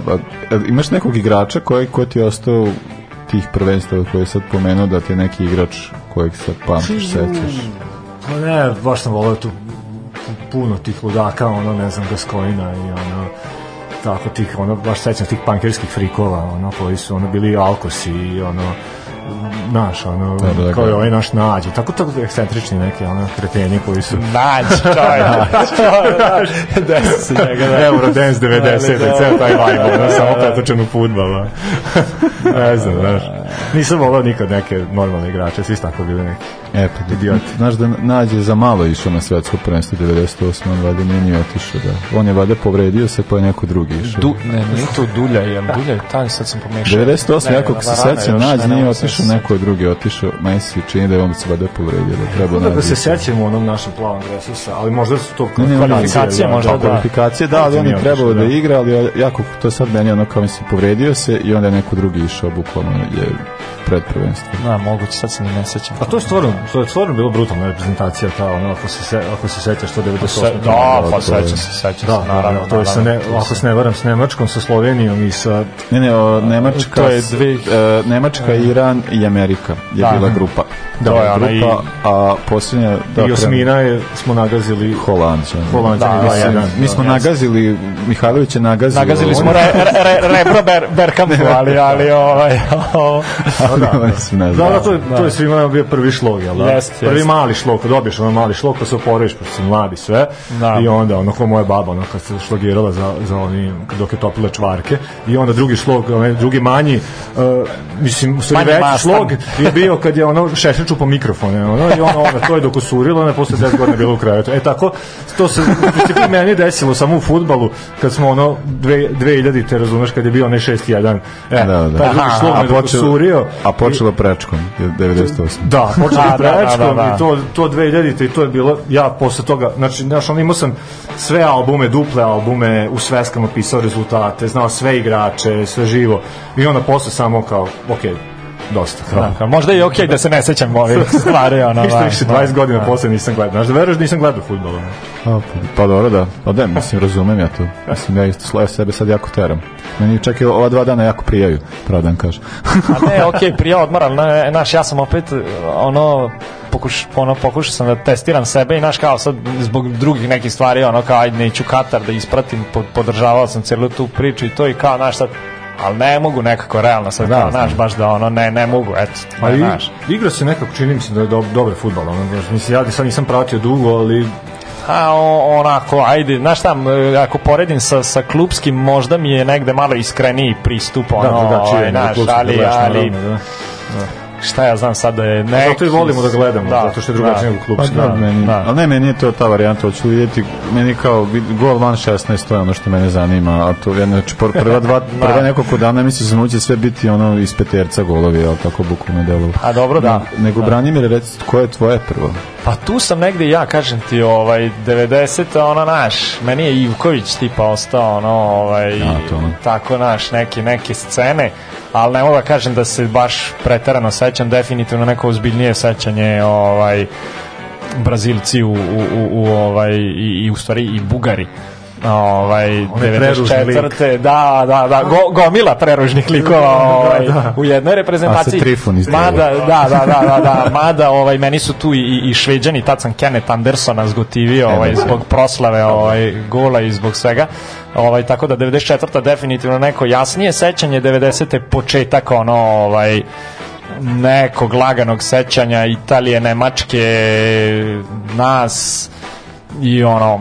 imaš nekog igrača koji, koji ti je ostao tih prvenstava koje je sad pomenuo da ti je neki igrač kojeg sad pamtiš, sećaš? Pa ne, baš sam volao tu puno tih ludaka, ono, ne znam, Gascoina i ono, tako tih, ono, baš sećam tih pankerskih frikova, ono, koji su, ono, bili alkosi i, ono, naš, ono, da, da, da, kao i ovaj naš nađe. Tako tako ekscentrični neki, ono, kreteni koji su... Nađe, čovjek, čovjek, desi se njega, da. Eurodance 90, da, da, da. ceo taj vibe, ono, da, da, samo pretočen u futbala. ne znam, znaš. Da, da. Nisam volao nikad neke normalne igrače, svi su tako bili neki. E, pa idioti. Znaš da nađe za malo išao na svetsko prvenstvo 98, on valjda nije nije otišao da. On je valjda povredio se, pa je neko drugi išao. Du, ne, nije to Dulja, je Dulja, taj sad sam pomešao. 98, jako se sećam, nađe nije otišao, neko je drugi otišao. Meni čini da je on se valjda povredio, da treba nađe. Da se sećamo onom našem plavom Gresusa, ali možda su to kvalifikacije, da, možda da, da. Kvalifikacije, da, ali on je trebao da igra, ali jako to sad meni ono kao mi se povredio se i onda je neko drugi išao, bukvalno je pred prvenstvo. Da, moguće, sad se ne sećam. A pa to je stvarno, to je stvarno bilo brutalna reprezentacija ta, ono, ako se se ako se sećaš što 98. Pa se, da, pa sećam se, sećam se, da, se, da, naravno. Da, to je sa ne, ako se ne varam, s Nemačkom, sa Slovenijom i sa Ne, ne, o, Nemačka, to je dve, uh, Nemačka, da. Iran i Amerika je da, bila grupa. Da, da je grupa, i, a posljednja da, i osmina je smo nagazili Holandžan. Holandžan, da, da, da, jedan, mi smo nagazili Mihajlović je nagazio. Nagazili smo re, re, re, Rebro Berkampu, ali ali ovaj Da, da, oni da, da, da, to, je, to je da. svima nam bio prvi šlog, jel da? Jest, prvi jest. mali šlog, dobiješ ono mali šlog, pa se oporaviš, pošto si mladi sve. Da. I onda, ono, ko moja baba, ono, kad se šlogirala za, za oni, dok je topila čvarke. I onda drugi šlog, onaj, drugi manji, uh, mislim, u stvari veći šlog je bio kad je ono šešir čupo mikrofone, ono, i ono, ono, to je dok usurilo, ono, posle 10 godina bilo u kraju. E tako, to se, u principu, meni desilo samo u futbalu, kad smo ono, dve, 2000 te razumeš, kad je bio onaj 6-1. E, da, da. Taj drugi šlog me dok usurio, A počelo pračkom, 98. Da, počela pračkom da, da, da. i da. to, to 2000 i to je bilo, ja posle toga, znači, znaš, on imao sam sve albume, duple albume, u sveskama pisao rezultate, znao sve igrače, sve živo, i onda posle samo kao, okej, okay, dosta hronka. Da. Možda je okej okay da se ne sećam ove stvari. Ono, Ništa da, više, 20 da. godina da. posle nisam gledao. Znaš da veruješ nisam gledao futbol. Pa, pa dobro da. Pa da, mislim, razumem ja to. Mislim, ja isto slaje sebe sad jako teram. Meni čak i ova dva dana jako prijaju, pravo da vam kažem. A ne, okej, okay, prija odmoram. Na, naš, ja sam opet, ono, pokuš, ono, pokušao sam da testiram sebe i naš kao sad zbog drugih nekih stvari ono kao ajde neću Katar da ispratim pod, podržavao sam celu tu priču i to i kao naš sad ali ne mogu nekako realno sad, da, znaš, baš da ono, ne, ne mogu, eto, pa ne, ali, znaš. Igra se nekako, čini mi se da je do, dobar futbol, ono, mislim, ja sad nisam pratio dugo, ali a onako, ajde, znaš šta, ako poredim sa, sa klubskim, možda mi je negde malo iskreniji pristup, da, ono, ovaj, da, da, da, da, čije, ovaj, naš, ali, ali, da, da, da šta ja znam sad da je neki... Zato i volimo da gledamo, da, zato što je drugačije da. nego klubski. Pa da, da, meni, da. Ali ne, meni je to ta varijanta, hoću vidjeti, meni kao gol van 16, to je ono što mene zanima, a to je, znači, prva, dva, da. prva nekoliko dana mislim se će sve biti ono iz peterca golovi, ali tako bukvalno delo. A pa dobro, da. Ne, nego, da. Branimir, reci, koje je tvoje prvo? Pa tu sam negde ja, kažem ti, ovaj, 90-a, ono, naš, meni je Ivković tipa ostao, ono, ovaj, ja, da, tako, naš, neke, neke scene, ali ne mogu da kažem da se baš preterano sećam, definitivno neko ozbiljnije sećanje ovaj, Brazilci u, u, u, u ovaj, i, i u stvari i Bugari ovaj 94. da da da go, gomila preružnih likova ovaj da, da. da. Ovaj, u jednoj reprezentaciji. Mada da da da da da mada ovaj meni su tu i i Šveđani tad sam Kenneth Andersona zgotivio ovaj da. zbog proslave ovaj gola i zbog svega. Ovaj tako da 94. definitivno neko jasnije sećanje 90. početak ono ovaj nekog laganog sećanja Italije, Nemačke, nas i ono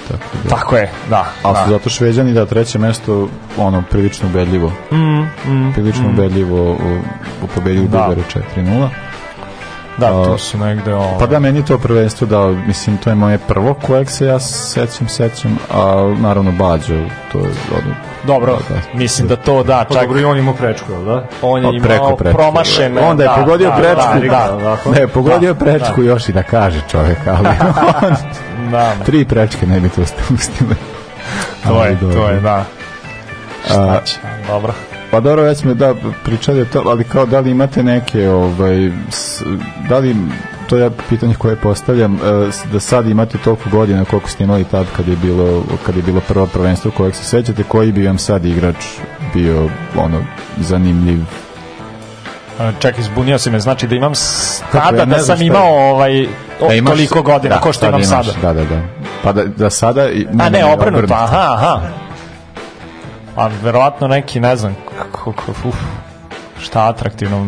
Tako, da. Tako je, da. Ali da. su da. zato šveđani da treće mesto ono prilično ubedljivo. Mm, mm, prilično mm. ubedljivo u, u pobedju da. Bugara 4:0. Da, to su negde... Ovo... Pa da, meni to prvenstvo da, mislim, to je moje prvo kojeg se ja sećam, sećam, a naravno Bađo, to je... Odno, dobro, da, da. mislim da to da, čak... Pa dobro, i on imao prečku, da? On pa je imao preko, prečku, promašen... Onda je da, pogodio da, prečku, da, da, da, ne, pogodio da, prečku da. još i da kaže čovek, ali on... da, da. Tri prečke ne bi to ustili. to je, to je, da. Šta će, dobro. Pa dobro, već smo da pričali o to, ali kao da li imate neke, ovaj, s, da li, to je pitanje koje postavljam, e, da sad imate toliko godina koliko ste imali tad kad je bilo, kad je bilo prvo prvenstvo kojeg se sećate, koji bi vam sad igrač bio ono zanimljiv Ček, izbunio se me, znači da imam tada da sam imao ovaj, da o, da imaš, toliko godina, da, ko što imam imaš, sada. Da, da, da. Pa da, da sada... I, A ne, ne obrnuto, obrnut. aha, aha. A verovatno neki, ne znam, uf, šta atraktivno,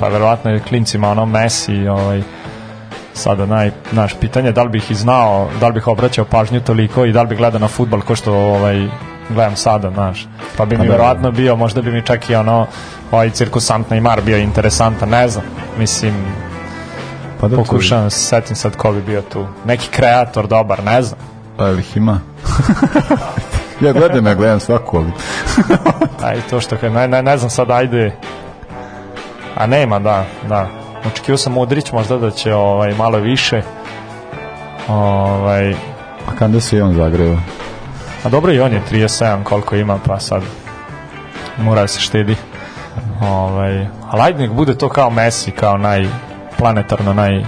pa verovatno je klincima ono Messi, ovaj, sada naj, naš pitanje, da li bih i znao, da li bih obraćao pažnju toliko i da li bih gledao na futbal ko što ovaj, gledam sada, znaš. Pa bi mi pa da, da. verovatno bio, možda bi mi čak i ono, ovaj cirkus Sant Neymar bio interesantan, ne znam. Mislim, pa da pokušavam se setim sad ko bi bio tu. Neki kreator dobar, ne znam. Pa jel ih ima? ja gledam, ja gledam svako, ali... aj, to što kaj, ne, ne, ne znam sad, ajde. A nema, da, da. Očekio sam Modrić možda da će ovaj, malo više. Ovaj... A kada se i on zagreva? A dobro i on je 37 koliko ima, pa sad mora da se štedi. Ovaj, ali ajde nek bude to kao Messi, kao naj planetarno naj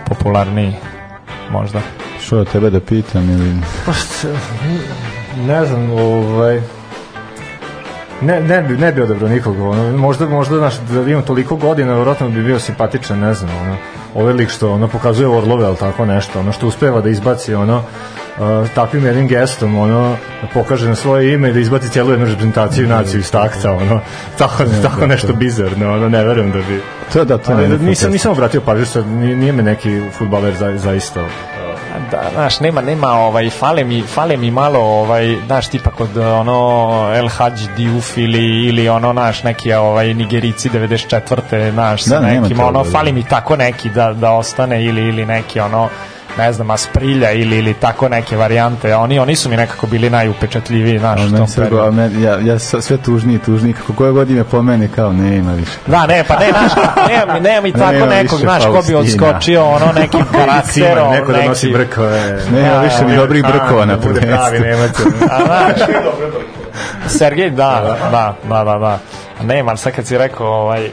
najpopularniji možda. Što ja tebe da pitam ili... Pa što ne znam, ovaj, ne, ne, bi, ne bi odabrao nikog. ono, možda, možda naš da imam toliko godina, verovatno bi bio simpatičan, ne znam, ono, ovaj lik što ono, pokazuje orlove, ali tako nešto, ono što uspeva da izbaci, ono, uh, takvim jednim gestom, ono, pokaže na svoje ime i da izbaci cijelu jednu reprezentaciju naciju iz takta, ono, tako, ne, tako da, nešto da. bizarno, ono, ne verujem da bi... To da, to ne, ne, nisam, nisam obratio pažnju, što nije me neki fudbaler za, zaista uh, da, znaš, nema, nema, ovaj, fale mi, fale mi malo, ovaj, znaš, tipa kod, ono, El Hadji Diouf ili, ili ono, naš, neki, ovaj, Nigerici 94. naš, da, sa nekim, ono, da. fali mi tako neki da, da ostane ili, ili neki, ono, ne znam, Asprilja ili, ili tako neke varijante, a oni, oni su mi nekako bili najupečatljiviji, znaš, u tom periodu. Meni, ja, ja sve tužniji, tužniji, kako koje godine pomene, kao, ne ima više. Da, ne, pa ne, znaš, nema, nema i tako nema nekog, znaš, ko bi odskočio, ono, nekim karakterom, neko da nosi brkove. Da, nema da, više ni da, dobrih brkova na prvenstvu. Ne pravi, nema to. A, znaš, Sergej, da, da, da, da, da. Nema, sad kad si rekao, ovaj,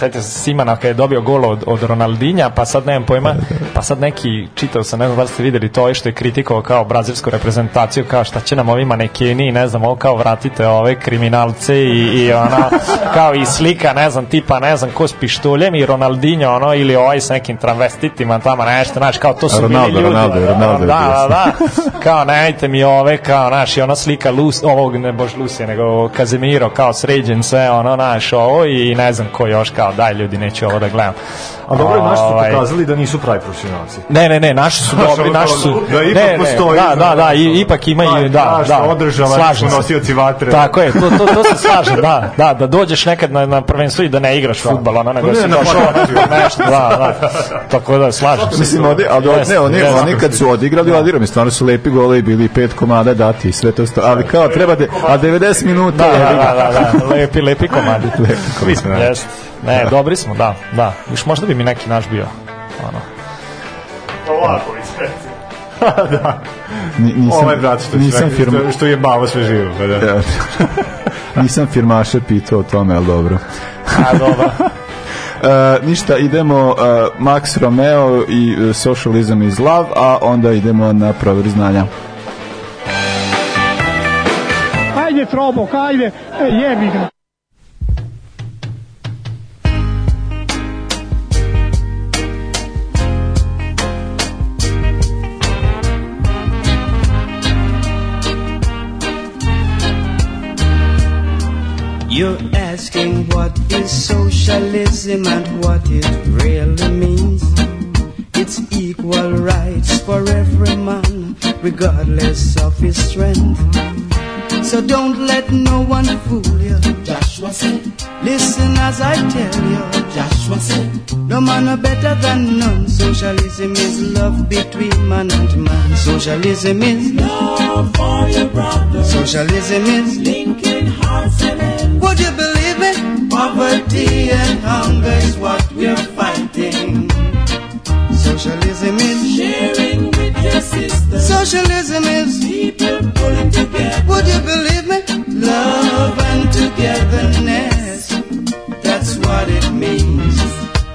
sećam se Simana kada je dobio gol od, od Ronaldinja, pa sad nemam pojma, pa sad neki, čitao sam, ne znam da ste videli to, je što je kritikovao kao brazilsku reprezentaciju, kao šta će nam ovi manekeni, ne znam, ovo kao vratite ove kriminalce i, i ona, kao i slika, ne znam, tipa, ne znam, ko s pištuljem i Ronaldinho, ono, ili ovaj s nekim travestitima, tamo nešto, znaš, kao to su Ronaldo, bili ljudi. Ronaldo, da, Ronaldo, da, da, da, kao nemajte mi ove, kao, znaš, i ona slika Lus, ovog, ne bož Lusije, nego Kazemiro, kao sređen sve, ono, naš, ovo i ne znam ko još, kao kao daj ljudi, neću ovo da gledam. A dobro, je naši su ovaj, pokazali da nisu pravi profesionalci. Ne, ne, ne, naši su dobri, naši su... Da, ipak ne, postoji. Da, da, da, i, da. ipak ima i... Da, da, održava, slažem se. nosioci vatre. Tako je, to, to, to se slaže, da, da, da dođeš nekad na, na prvenstvo i da ne igraš da. fudbal, ona nego pa da si došao nešto, da, da. Tako da, slažem se. Mislim, odi, ali ne, oni, oni kad su odigrali, odigrali, stvarno su lepi golovi bili pet komada dati i sve to sto, ali kao trebate, a 90 minuta... Da, da, da, da, lepi, lepi komadi. Lepi komadi. Jeste. Ne, dobri smo, da, da. Još možda bi mi neki naš bio. Ono. Pa ovako, inspekcija. da. Ni, nisam, Ovaj brat što, nisam firma... što, je bavo sve živo. Pa da. Ja. nisam firmaše pitao o tome, ali dobro. A, dobro. Uh, ništa, idemo uh, Max Romeo i uh, Socialism is Love, a onda idemo na provjer znanja. Ajde, Trobok, ajde, jebi ga. You're asking what is socialism and what it really means. It's equal rights for every man, regardless of his strength. So don't let no one fool you. Joshua said, Listen as I tell you. Joshua said, No man are better than none. Socialism is love between man and man. Socialism is love for your brother. Socialism is linking hearts and ends. Would you believe it? Poverty and hunger is what we're fighting. Socialism is sharing with your sister. Socialism is people pulling together believe me, love and togetherness, that's what it means.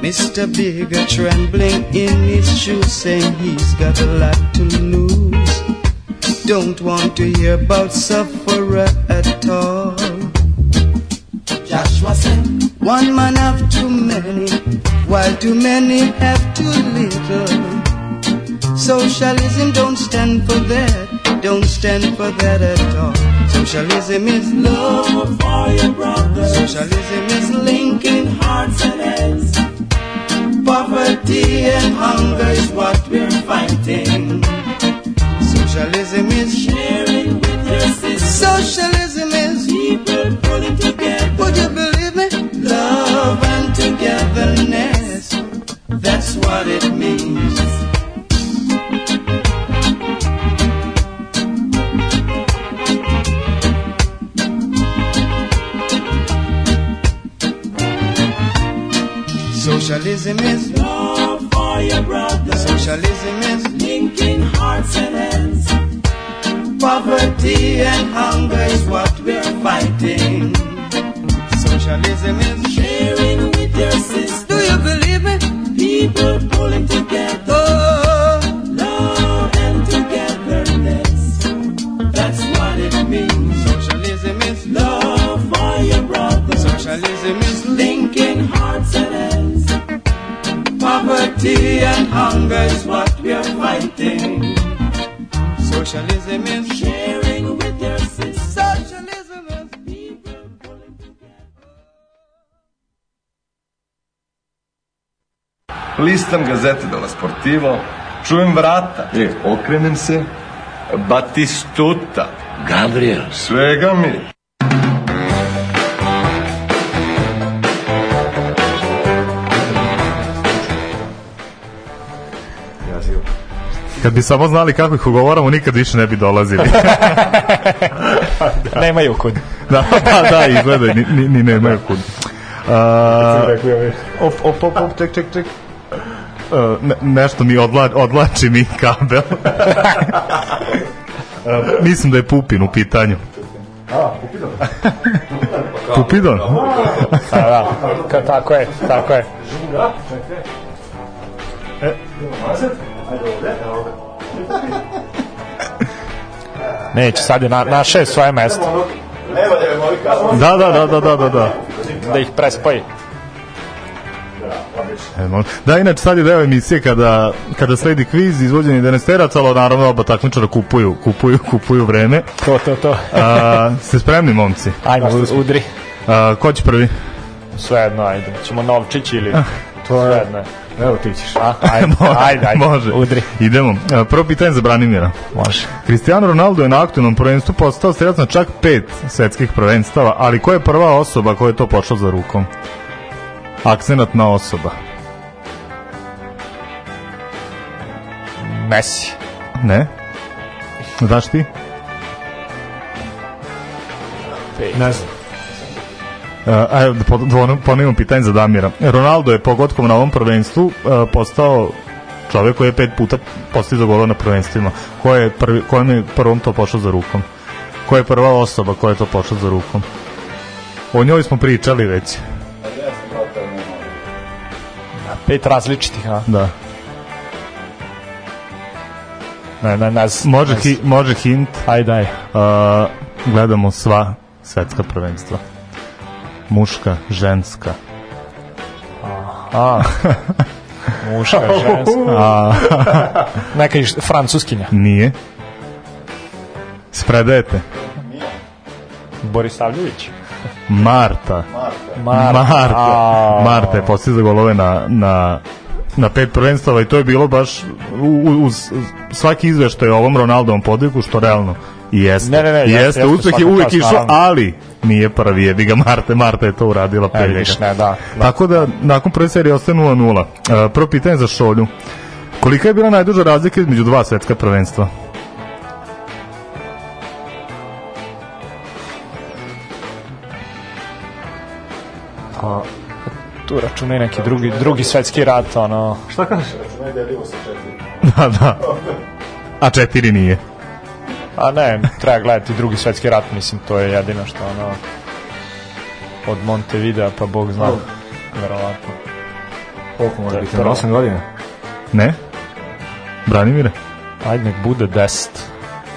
Mr. Bigger trembling in his shoes, saying he's got a lot to lose. Don't want to hear about sufferer at all. Joshua said, One man have too many, while too many have too little. Socialism don't stand for that, don't stand for that at all. Socialism is love for your brothers. Socialism is linking hearts and heads. Poverty and hunger is what we're fighting. Socialism is sharing with your sisters. Socialism is people pulling together. Would you believe me? Love and togetherness. That's what it means. Socialism is love for your brother. Socialism is linking hearts and hands. Poverty and hunger is what we're fighting. Socialism is sharing with your sister. Do you believe me? People pulling together hunger is what we are fighting. Socialism is sharing with their sisters. Socialism is people pulling together. Listam gazete della Sportivo, čujem vrata, e, okrenem se, Batistuta. Gabriel. Svega mi. Kad bi samo znali kako ih ugovaramo, nikad više ne bi dolazili. da. Nemaju kud. da, pa da, da, izgleda, ni, ni, ni nemaju kud. Uh, op, op, op, op, ček, ček, ček. Uh, ne, nešto mi odla, odlači mi kabel. uh, mislim da je Pupin u pitanju. A, Pupidon. Pupidon? A, pa, pa, da, Ka, tako je, tako je. E, Neće, sad je na, naše je svoje mesto. Da, da, da, da, da, da, da. Da ih prespoji. E, da, inače, sad je deo emisije kada, kada sledi kviz izvođeni denesterac, ali naravno oba takmičara kupuju, kupuju, kupuju vreme. To, to, to. A, ste spremni, momci? Ajmo, udri. A, ko će prvi? Svejedno, ajde. Ćemo novčić ili... Ah. To je... Svejedno je. Evo ti ćeš. A, ajde, može, ajde, ajde, može. Udri. Idemo. E, prvo pitanje za Branimira. Može. Cristiano Ronaldo je na aktualnom prvenstvu postao strelac na čak pet svetskih prvenstava, ali ko je prva osoba koja je to počela za rukom? Akcenat na osoba. Messi. Ne. Znaš ti? Ne znam. Uh, ponovimo pitanje za Damira. Ronaldo je pogodkom na ovom prvenstvu uh, postao čovek koji je pet puta postizao golova na prvenstvima. Ko je prvi, ko je prvom to pošao za rukom? Ko je prva osoba koja je to pošlo za rukom? O njoj smo pričali već. Pet različitih, a? Da. Ne, ne, nas, može, nas. Hi, može hint. Aj, daj. Uh, gledamo sva svetska prvenstva muška, ženska. Aha. muška, ženska. Neka francuskinja. Nije. Spredajete. Nije. Borisavljević. Marta. Marta. Marta. Marta, Marta je postizla golove na, na na pet prvenstava i to je bilo baš uz, uz svaki izveštaj o ovom Ronaldovom podviku što realno Jeste. Ne, ne, ne, jeste, jeste, uspeh je uvijek išao, ali nije prvi jebi ga Marta, Marta je to uradila pre e, njega. Ne, da, da. Tako da, nakon prve serije ostaje 0-0. Uh, e, prvo pitanje za Šolju. Kolika je bila najduža razlika između dva svetska prvenstva? A, tu računaj neki drugi, drugi svetski rat, ono... Šta kažeš? Računaj delivo sa četiri. Da, da. A četiri nije. A ne, treba gledati drugi svetski rat, mislim, to je jedino što ono od Montevideo, pa Bog zna, oh. verovatno. Koliko može biti? 8 godina? Ne. Branimire? Ajde, nek bude 10.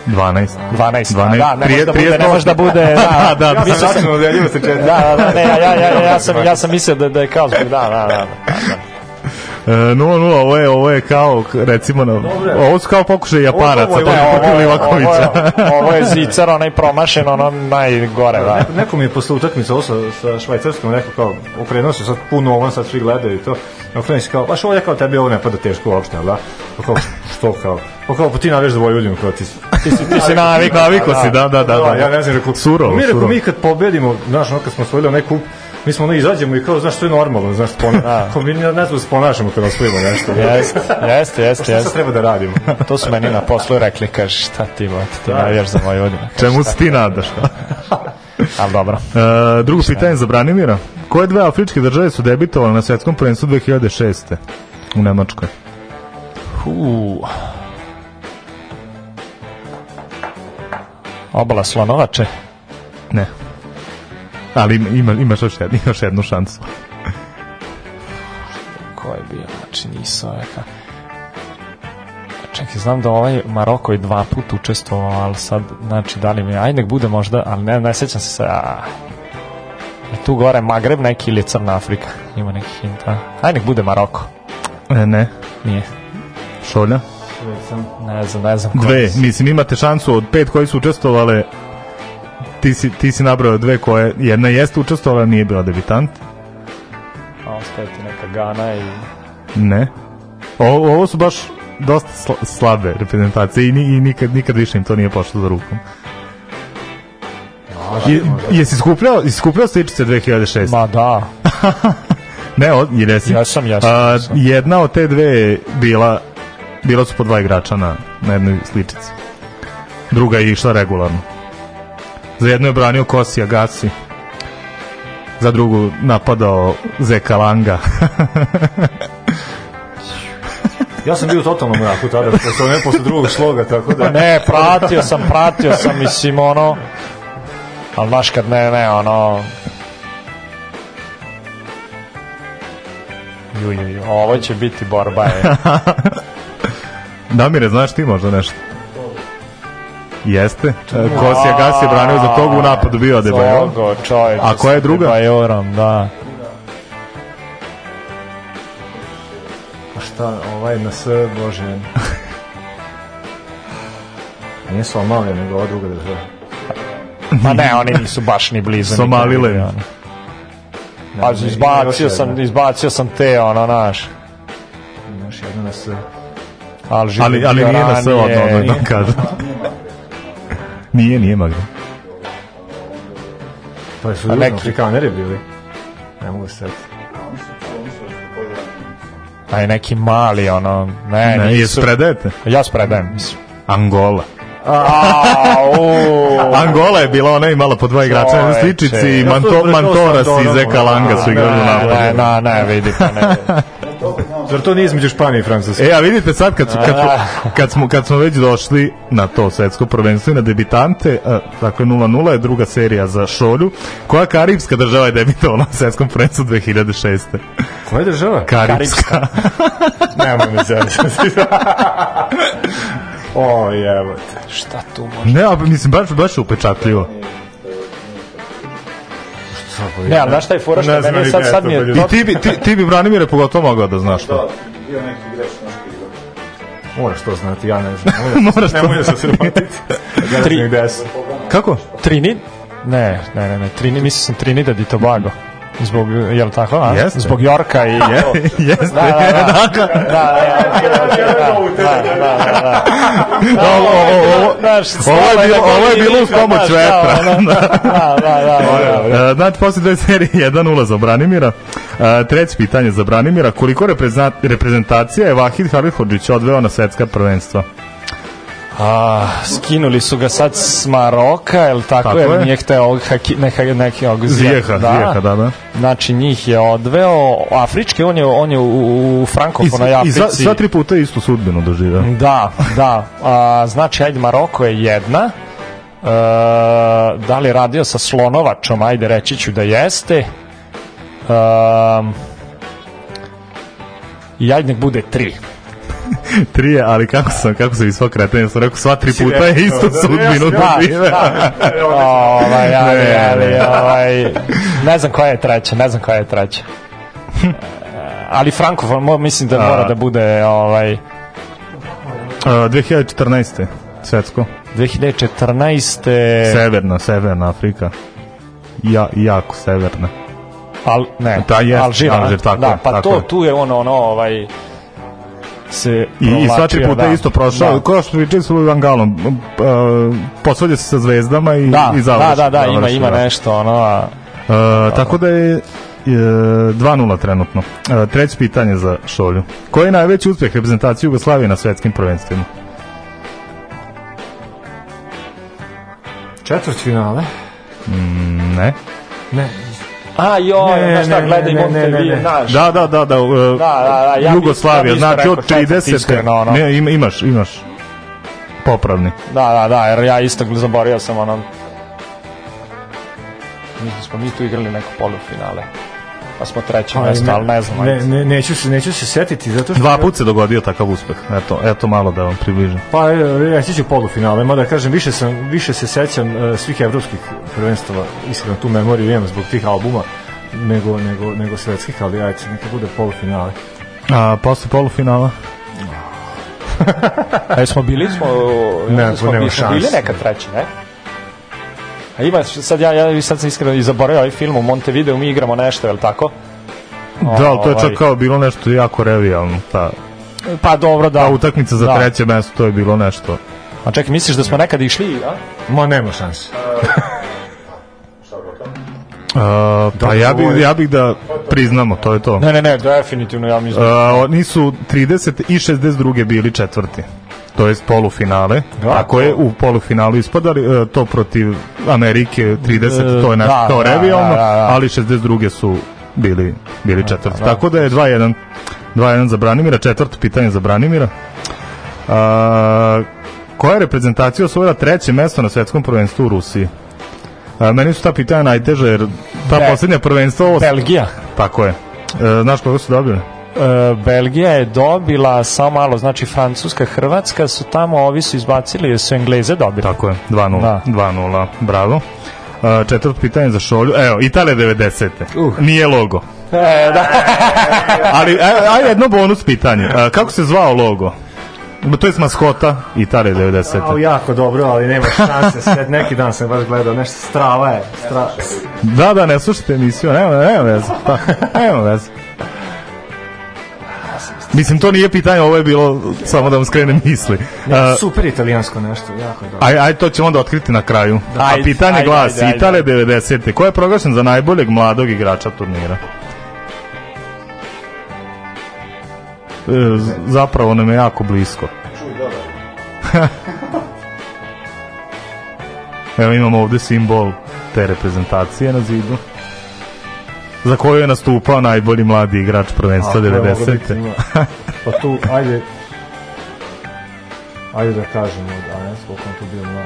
12. 12. 12. Da, ne da može da bude, ne može da bude. Da, da, da. Ja sam začinu, da, da, da, ne, ja, ja, ja, ja, sam, ja sam mislio da, da je kao zbog, da, da, da. da no, e, no, ovo je, ovo je kao, recimo, na, ovo su kao pokušaj japaraca, ovo, ovo, ovo, Livakovića. Ovo, ovo je zicar, onaj promašen, ono najgore. Da. Neko, neko mi je posle utakmice ovo sa, sa švajcarskom rekao kao, u prenosu sad puno ovo, sad svi gledaju i to. Okreni se kao, baš ovo je kao tebi ovo ne pada teško uopšte, da? Pa kao, što kao? Pa kao, pa ti navijaš za Vojvodinu, kao ti, si, ti si navik, naviko si, da, da. Da, da, da, da, da. Ja ne znam, rekao, surovo, mi, rekao, mi kad pobedimo, znaš, ono kad smo osvojili onaj kup, mi smo ono izađemo i kao, znaš, što je normalno, znaš, spona, da. ko mi ne znam sponašamo kada osvojimo nešto. Jeste, jeste, jeste. Šta sad treba da radimo? to su meni na poslu rekli, kaže, šta ti, vod, ti da. navijaš za moj odinu. Čemu se ti nadaš? Da? Ali dobro. E, drugo pitanje za Branimira. Koje dve afričke države su debitovale na svetskom prvenstvu 2006. u Nemačkoj? Uuu. Obala Slonovače? Ne. Ali ima, imaš, još jednu, imaš jednu šansu. Ko je bio? Znači nisam neka. Čekaj, znam da ovaj Maroko je dva puta učestvovao, ali sad, znači, da li mi, aj nek bude možda, ali ne, ne sećam se, a, tu gore Magreb neki ili Crna Afrika, ima neki hint, a, aj nek bude Maroko. E, ne. Nije. Šolja? Ne znam, ne znam. Dve, mislim, imate šansu od pet koji su učestvovale, ti si, ti si nabrao dve koje, jedna jeste učestvovala, nije bila debitant. A ostaje ti neka Gana i... Ne. O, ovo su baš dosta sl slabe reprezentacije i, ni, i nikad, nikad više im to nije pošlo za rukom. Da, je, jesi skupljao, jesi skupljao sličice 2006? Ma da. ne, od, jer jesi. Ja sam, ja sam, ja sam. A, jedna od te dve bila, bila su po dva igrača na, na jednoj sličici. Druga je išla regularno. Za jedno je branio Kosija Gasi. Za drugu napadao Zeka Langa. Ja sam bio u totalnom mraku tada, sam ne posle drugog sloga, tako da... Pa ne, pratio sam, pratio sam, mislim, ono... Ali baš kad ne, ne, ono... Ju, ju, ju, ovo će biti borba, je. Damire, znaš ti možda nešto? Jeste. Kosija Gas je branio za toga u napadu bio Adebayor. A koja je druga? Adebayorom, da. A pa šta, ovaj na sve bože. Nije Somalija, nego ova druga država. Pa ne, oni nisu baš ni blizu. Somalile. Nikad. Pa izbacio sam, izbacio sam te, ono, naš. Imaš jedno na S. Ali, ali, ali nije na S, odno, odno, kažem. Nije, nije Magda. Pa su Afrikaneri bili. Ne mogu sad. Taj neki mali, ono... Ne, ne nisu. spredajete? Ja spredajem, mislim. Angola. A, Angola je bila ona i malo po dva igrača sličici i Mantoras iz Zeka Langa su igrali na na, ne, vidi, pa ne. Zar to nije između Španije i Francuske? E, a vidite sad kad, kad, kad, ah. kad, smo, kad smo već došli na to svetsko prvenstvo i na debitante, a, dakle 0-0 je druga serija za Šolju. Koja karibska država je debitovala na svetskom prvenstvu 2006. Koja država? Karibska. Nemoj me O, jebote. Šta tu može? Ne, a, mislim, baš, baš upečatljivo. Ne, ali znaš šta je fora što ne meni sad, sad mi je... I ti bi, ti, ti bi Branimire pogotovo mogao da znaš to. Da, bio neki grešno. Moraš to znati, ja ne znam. Moraš to znati. da se romantici. Ja ne znam gde Kako? Trini? Ne, ne, ne, ne. Trini, mislio sam da di to Tobago. Zbog, je li tako? A? Jeste. Zbog Jorka i... Je, jeste. Da, da, da. da, da, da. Ovo je bilo, ovo je bilo uz pomoć vetra. Da, da, da. Znači, posle dve serije, jedan ulaz za Branimira. Treće pitanje za Branimira. Koliko reprezentacija je Vahid Halihodžić odveo na svetska prvenstva? A, skinuli su ga sad s Maroka, jel tako, tako je? nije hteo ovog haki, neka, neki ovog zijeha, da. Zijeha, da, da. Znači njih je odveo, afrički, on je, on je u, u Frankofonoj Africi. I, i sva tri puta isto sudbeno dožive. Da, da. A, znači, ajde, Maroko je jedna, e, da li je radio sa Slonovačom, ajde reći ću da jeste. E, Jadnik bude tri tri je, ali kako sam, kako sam i sva sam rekao sva tri puta je isto sudbinu da žive. Ovaj, ali, ali, ovaj, ne znam koja je treća, ne znam koja je treća. Ali Frankofon, mislim da mora da bude ovaj... 2014. svetsko. 2014. Severna, Severna Afrika. Ja, jako severna. Al, ne, Ta jest, Alžir, Alžir, tako da, je, pa tako to, je. tu je ono, ono, ovaj, se I, i sva tri puta da. isto prošao. Da. Kao što pričali su Van Galom, uh, se sa zvezdama i, da, i završi. Da, da, da, završi, ima, da. ima nešto, ono... A, uh, tako da je 2-0 e, trenutno. Uh, treće pitanje za Šolju. Koji je najveći uspeh reprezentacije Jugoslavije na svetskim prvenstvima? Četvrt finale? Mm, ne. Ne, A joj, znaš šta, gledaj Montevideo, ne, ne. znaš. Da, da, da, da, uh, da, da, da ja Jugoslavija, ja znači od 30. No, no. Ne, ima, imaš, imaš. Popravni. Da, da, da, jer ja isto zaboravio sam ono... Mi smo mi tu igrali neko polufinale. finale pa smo treće mesto, ali ne znam. Ne, ne, neću, se, neću se setiti, zato što... Dva put se dogodio takav uspeh, eto, eto malo da vam približim. Pa, e, ja stiću polufinale, mada kažem, više, sam, više se sećam uh, svih evropskih prvenstava, iskreno tu memoriju imam zbog tih albuma, nego, nego, nego svetskih, ali ajde, neka bude polufinale. A posle polufinala? Ah. A smo bili smo, ne, smo, ne, smo bili nekad treći, ne? A ima, sad ja, ja sad sam iskreno i zaboravio ovaj film u Montevideo, mi igramo nešto, je li tako? Da, ali to je čak ovaj. kao bilo nešto jako revijalno, ta, pa-, pa dobro, da. Ta pa utakmica za da. treće mesto, to je bilo nešto. A čekaj, misliš da smo nekad išli, a? Ma, nema šanse. Uh, pa da, ja bih ja bih da priznamo, to je to. Ne, ne, ne, definitivno ja mislim. Uh, oni su 30 i 62 bili četvrti to jest polufinale. Da, Ako je u polufinalu ispadali e, to protiv Amerike 30, e, to je nešto da, to da, da, revijalno, da, ali 62 su bili bili četvrt. Tako da je 2-1 2-1 za Branimira, četvrto pitanje za Branimira. A, koja reprezentacija osvojila treće mesto na svetskom prvenstvu u Rusiji? A, meni su ta pitanja najteže, jer ta Be, posljednja prvenstvo... Belgija. Tako je. E, znaš koga su dobili? E, Belgija je dobila samo malo, znači Francuska, Hrvatska su tamo, ovi su izbacili, jer su Engleze dobili. Tako je, 2-0, da. 2-0, bravo. Uh, četvrto pitanje za šolju. Evo, Italija 90. Uh. Nije logo. E, da. Ali, e, aj, jedno bonus pitanje. Uh, kako se zvao logo? To je maskota Italije 90. Au, jako dobro, ali nema šanse. Sve, neki dan sam baš gledao, nešto strava je. Stra... Da, da, ne slušate emisiju, nema, nema veze. Pa, nema veze. Mislim, to nije pitanje, ovo je bilo samo da vam skrenem misli. Ne, super italijansko nešto, jako dobro. Aj, aj, to ćemo onda otkriti na kraju. Da. A pitanje glasi, ajde, Italija 90. Ko je proglašen za najboljeg mladog igrača turnira? E, zapravo nam je jako blisko. Čuj, dobro. Evo imamo ovde simbol te reprezentacije na zidu za koju je nastupao najbolji mladi igrač prvenstva 90. pa tu, ajde, ajde da kažemo, a ne, koliko on tu bio mlad.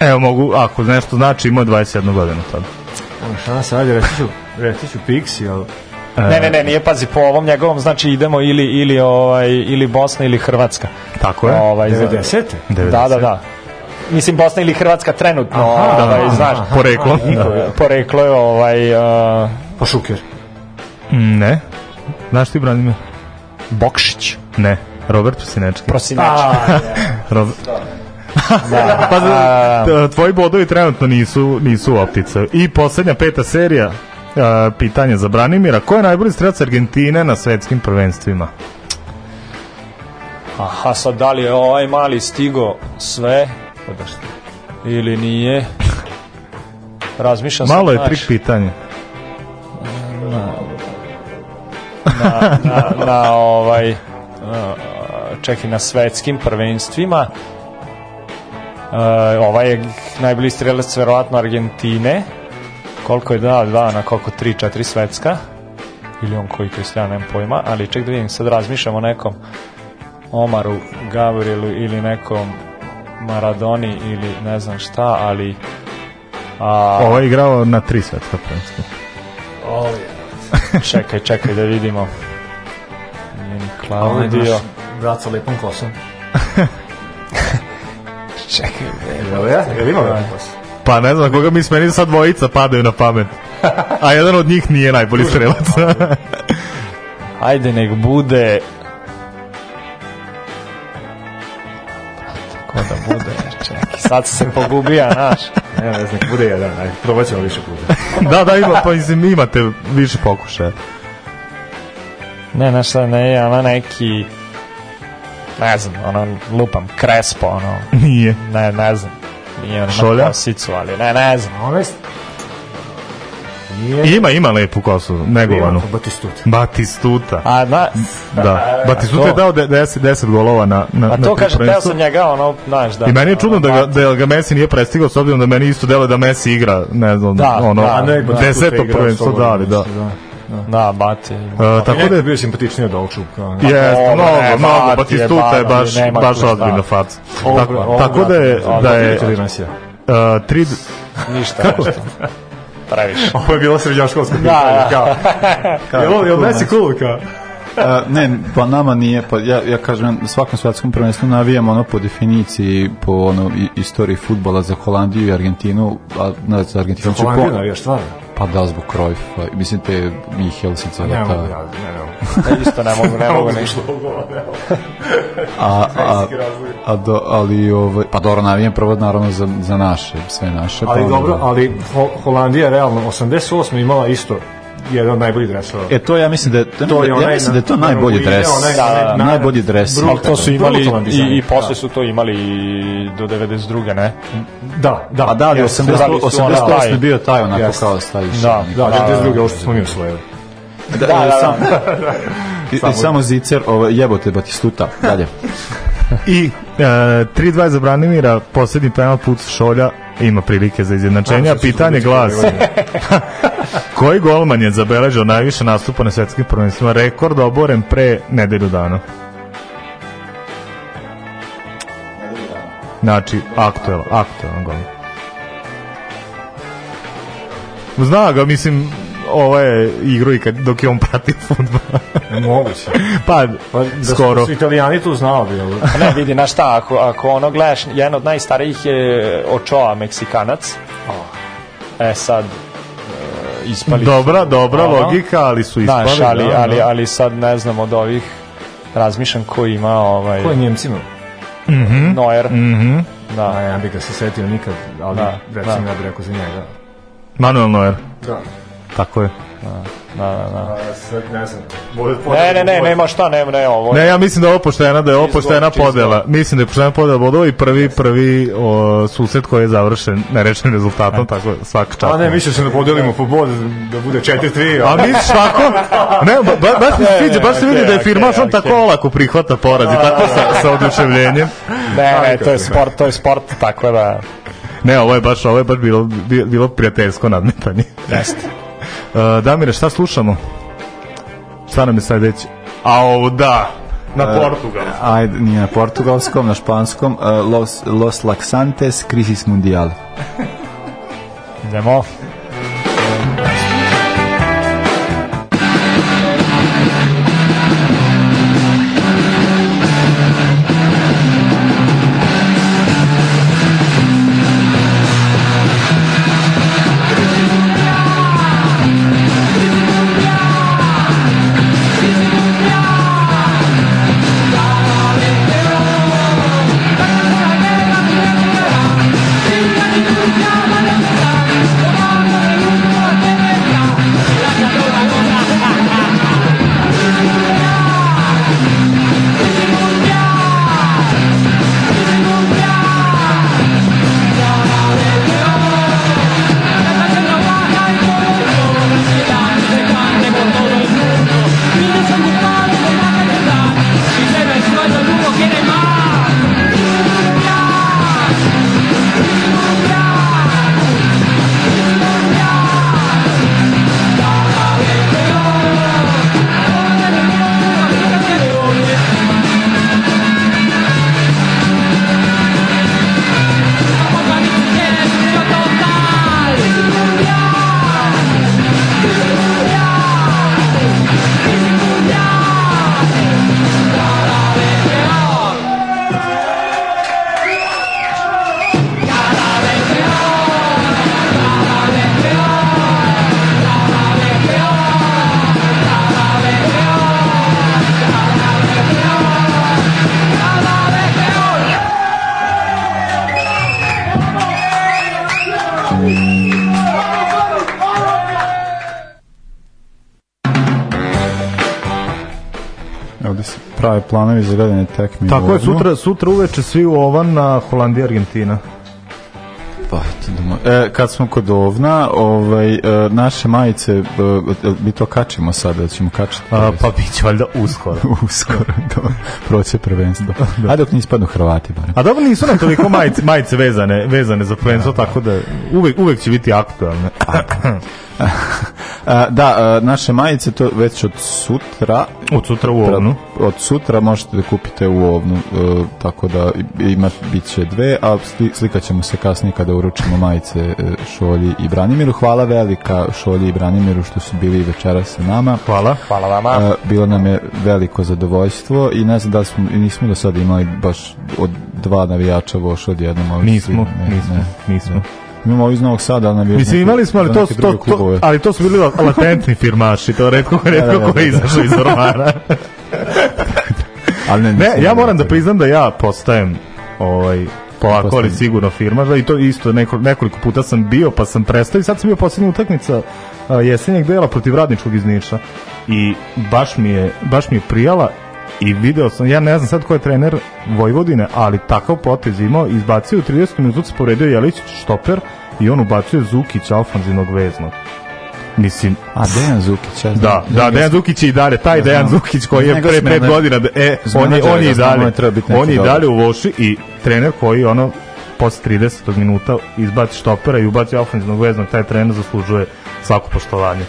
Evo mogu, ako nešto znači, imao 21 godinu tada. Ima šansa, ajde, reći ću, reći ću Pixi, ali e. Ne, ne, ne, nije pazi po ovom njegovom, znači idemo ili ili ovaj ili Bosna ili Hrvatska. Tako je. Ovaj 90. 90. Da, da, da mislim Bosna ili Hrvatska trenutno, aha, ovaj, da, znaš, aha, poreklo. Da. Poreklo je ovaj uh... pa Šuker. Mm, ne. Znaš ti Branimir? Bokšić. Ne. Robert Prosinečki. Prosinečki. Robert. da. da. pa da, e, a... Um, tvoji bodovi trenutno nisu nisu u optice. I poslednja peta serija a, e, pitanje za Branimira. Ko je najbolji strelac Argentine na svetskim prvenstvima? Aha, sad da li je ovaj mali stigo sve? Pa baš Ili nije. Razmišljam Malo je trik pitanje. Na, na, na, na ovaj čak i na svetskim prvenstvima ovaj je najbolji strelac verovatno Argentine koliko je dao dva na koliko 3 4 svetska ili on koji to ja nemam pojma ali ček da vidim sad razmišljam o nekom Omaru Gabrielu ili nekom Maradoni ili ne znam šta, ali... A... Ovo je igrao na tri svetska prvenstva. Oh, yeah. čekaj, čekaj da vidimo. Nije ni Klaudio. Brat sa lepom kosom. čekaj, ne. Da Jel ja? Jel imam lepom kosom? Pa ne znam koga mi smeni sad dvojica padaju na pamet. A jedan od njih nije najbolji strelac. Ajde nek bude sad se pogubija, znaš. Ne, ne znam, bude jedan, ajde, probat ćemo više puta. da, da, ima, pa mislim, imate više pokušaja. Ne, ne, znaš, ne, ona neki, ne znam, ono, lupam, krespo, ono. Nije. Ne, ne znam. Nije ono, Šolja? Kosicu, ali ne, ne znam. Ono je nije... Ima, ima lepu kosu, negovanu. Batistuta. Batistuta. A, na, da. Batistuta je dao 10, 10 golova na, na, a to na kaže, teo sam njega, ono, znaš, da. I meni je čudno da, ga, da ga Messi nije prestigao, s obzirom da meni isto delo da Messi igra, ne znam, da, ono, da, ne, deseto prvenstvo dali, da. da. Da, Bati. Uh, tako da je bio simpatičniji od ovog čupka. Da. Jeste, mnogo, mnogo, Batistuta je baš, baš ozbiljna faca. Tako, da je, da je, Uh, tri... Ništa praviš. Ovo je bilo srednjoškolsko da, pitanje. Da, da. Kao, kao, jel, jel Messi cool, kao? A, e, ne, pa nama nije, pa ja, ja kažem, na svakom svetskom prvenstvu navijam ono po definiciji, po ono, istoriji futbola za Holandiju i Argentinu, a na, za Argentinu. Za Holandiju navijaš, stvarno? Pa da, zbog Krojfa, mislim te i Helsica. Ne mogu, ja, ne, ne mogu. ne mogu, ne mogu a, a, a do, ali, ovaj, pa dobro, navijem prvo, naravno, za, za naše, sve naše. Ali pa, dobro, ali Holandija, realno, 88. imala isto jedan od najboljih dresova. E to ja mislim da to, to je ja mislim da je to najbolji dres. Onaj, da, na, najbolji dres. Brutal, to su imali i, i posle su to imali do 92. ne? Da, da. A da li 88 88 je bio taj onako yes. kao stajiš. Da da, da, da, da, 92. ovo što smo mi usvojili. Da, da, sam, da. samo Zicer, ovo, jebote Batistuta, dalje. I e, 3-2 za Branimira, poslednji penal put Šolja ima prilike za izjednačenje, a pitanje glas. Koji golman je zabeležio najviše nastupa na svetskim prvenstvima? Rekord oboren pre nedelju dana. Znači, aktuel, aktuelan golman. Zna ga, mislim, ovo ovaj je igru i kad, dok je on prati futbol. Moguće. pa, pa da skoro. Su italijani tu znao bi. Ali. Pa ne, vidi, na šta, ako, ako ono gledaš, jedan od najstarijih je Ochoa, Meksikanac. Oh. E sad, ispali. Dobra, dobra ono, logika, ali su ispali. Daš, ali, da, ali, da. ali sad ne znam od ovih razmišljam ko ima ovaj... Ko je Njemcima? Mm -hmm. Neuer. Mm -hmm. Da. A ja bih ga se setio nikad, ali da, recimo da. ja bih rekao za njega. Manuel Noer. Da. Tako je. Da, da, da. Sve, ne znam. Ne, ne, ne, nema šta, ne, ne, ovo. Ne, ja mislim da je ovo poštena, da je ovo poštena podela. Mislim da je poštena podela bodova i prvi, prvi o, susret koji je završen nerečnim rezultatom, e. tako svaka čast. A ne, mislio sam da podelimo po bod, da bude 4-3. A misliš tako? Ne, ba, baš mi se sviđa, baš se vidi da je firma on tako olako prihvata poraz i tako sa, sa oduševljenjem. Ne, ne, to je sport, to je sport, tako da... Ne, ovo je baš, ovo je baš bilo, bilo prijateljsko nadmetanje. Jeste. E, Damire, šta slušamo? Šta nam je sad reći? Ao, da, na e, portugalskom. Ajde, nije na portugalskom, na španskom. E, los, los Laxantes, Crisis Mundial. Idemo. mi zagledane tekme. Tako je, sutra, sutra uveče svi u ovan na Holandija, Argentina. Pa, eto, e, kad smo kod ovna, ovaj, e, naše majice, e, mi to kačimo sada, da ćemo kačiti. A, pa biće valjda uskoro. uskoro, do, proće prvenstvo. da. A dok ne ispadnu Hrvati, barem. A dobro nisu nam toliko majice, majice vezane, vezane za prvenstvo, da, da. tako da uvek, uvek će biti aktualne. Pa, da, e, da e, naše majice to već od sutra. Od sutra u ovnu od sutra možete da kupite u ovnu, e, tako da ima, biće dve, a slikat ćemo se kasnije kada uručimo majice e, Šolji i Branimiru. Hvala velika Šolji i Branimiru što su bili večera sa nama. Hvala. Hvala vama. E, bilo nam je veliko zadovoljstvo i ne znam da smo, nismo do sada imali baš od dva navijača Voša odjednom. Ovaj nismo, ne, nismo, ne, nismo. Ne. Imamo iz Novog Sada na Mislim imali smo ali to, to, to ali to su bili latentni firmaši, to redko redko da, da, da, da ko je da. izašao iz Romana. Ali ne, ne, ja moram da priznam da ja postajem ovaj polako ali sigurno firma da, i to isto neko, nekoliko puta sam bio pa sam prestao i sad sam bio posljednja utakmica jesenjeg dela protiv radničkog iz Niša i baš mi je baš mi je prijala i video sam, ja ne znam sad ko je trener Vojvodine, ali takav potez imao izbacio u 30. minut, sporedio Jelić štoper i on ubacio Zukića ofanzivnog veznog mislim... A Dejan Zukić, ja znam. Da, da, Dejan Zukić je i dalje, taj ja Dejan Zukić koji je pre pet godina, da- e, on je, on je i dalje, da on je i dalje u Voši i trener koji ono, posle 30. minuta izbaci štopera i ubaci ofenzivnog veznog, taj trener zaslužuje svako poštovanje.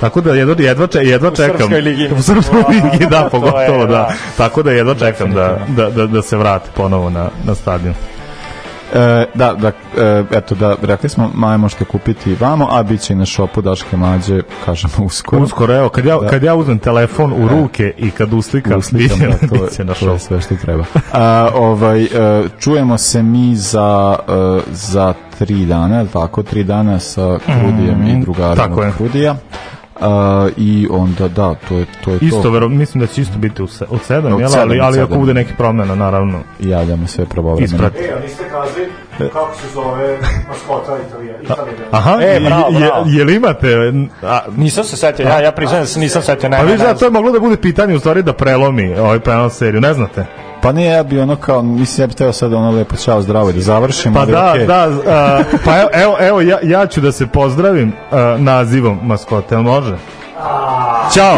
Tako da jedva, jedva, jedva čekam. U Srpskoj ligi. U Srpskoj ligi, da, pogotovo, je, da. da. Tako da jedva čekam da, da, da, da se vrati ponovo na, na stadion. E, da, da, e, eto, da, rekli smo, maje možete kupiti i vamo, a bit će i na šopu Daške Mađe, kažemo, uskoro. Uskoro, evo, kad ja, da. kad ja uzmem telefon u e. ruke i kad uslikam, uslikam bit, da, to, bit će na šopu. To je sve što treba. A, ovaj, e, čujemo se mi za, e, za tri dana, tako, tri dana sa Krudijem mm, i mhm, drugarima Krudija. Tako je a, i onda da, to je to. Je isto, to. Vero, mislim da će isto biti u se, od 7, no, jel, ali, ali ako bude neke promena, naravno. Javljamo sve pravovremeno. Isprati. E, niste kazali kako se zove maskota Italija. Italije. Aha, e, bravo, bravo. Je, je li imate... A, nisam se setio, ja, ja priznam da se nisam setio. Ne, pa vi znate, to je moglo da bude pitanje u stvari da prelomi ovaj prenos seriju, ne znate? Pa ne, ja bi ono kao, mislim, ja bi teo sad ono lepo čao zdravo da završim. Pa da, okay. da, a, pa evo, evo, evo ja, ja ću da se pozdravim a, nazivom maskote, jel može? Ćao!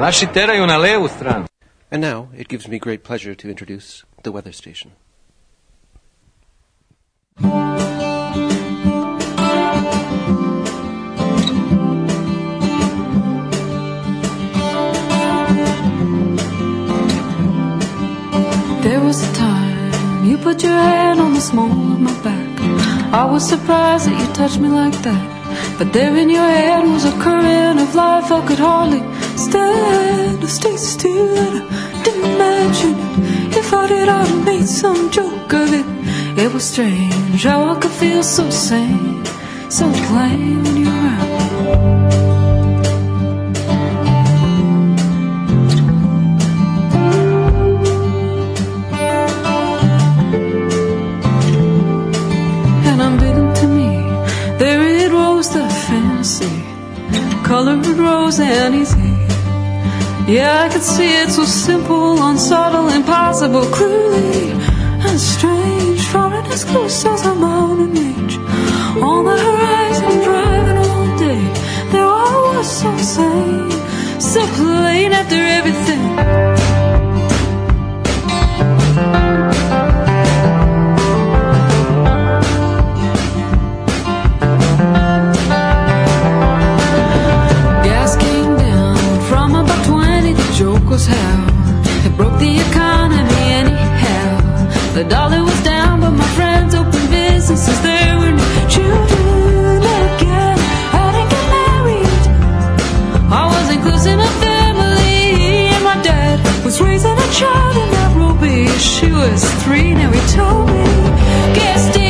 Naši teraju na levu stranu. And now it gives me great pleasure to introduce the weather station. your hand on the small of my back. I was surprised that you touched me like that. But there in your hand was a current of life I could hardly stand or stay still. And I didn't imagine if I did, I'd made some joke of it. It was strange how I could feel so sane, so plain when you colored rose and easy. Yeah, I could see it so simple, unsubtle, impossible, clearly and strange. Foreign as close as a mountain range. On the horizon, driving all day, there I was so sane, so plain after everything. she was three. Now he told me, guess.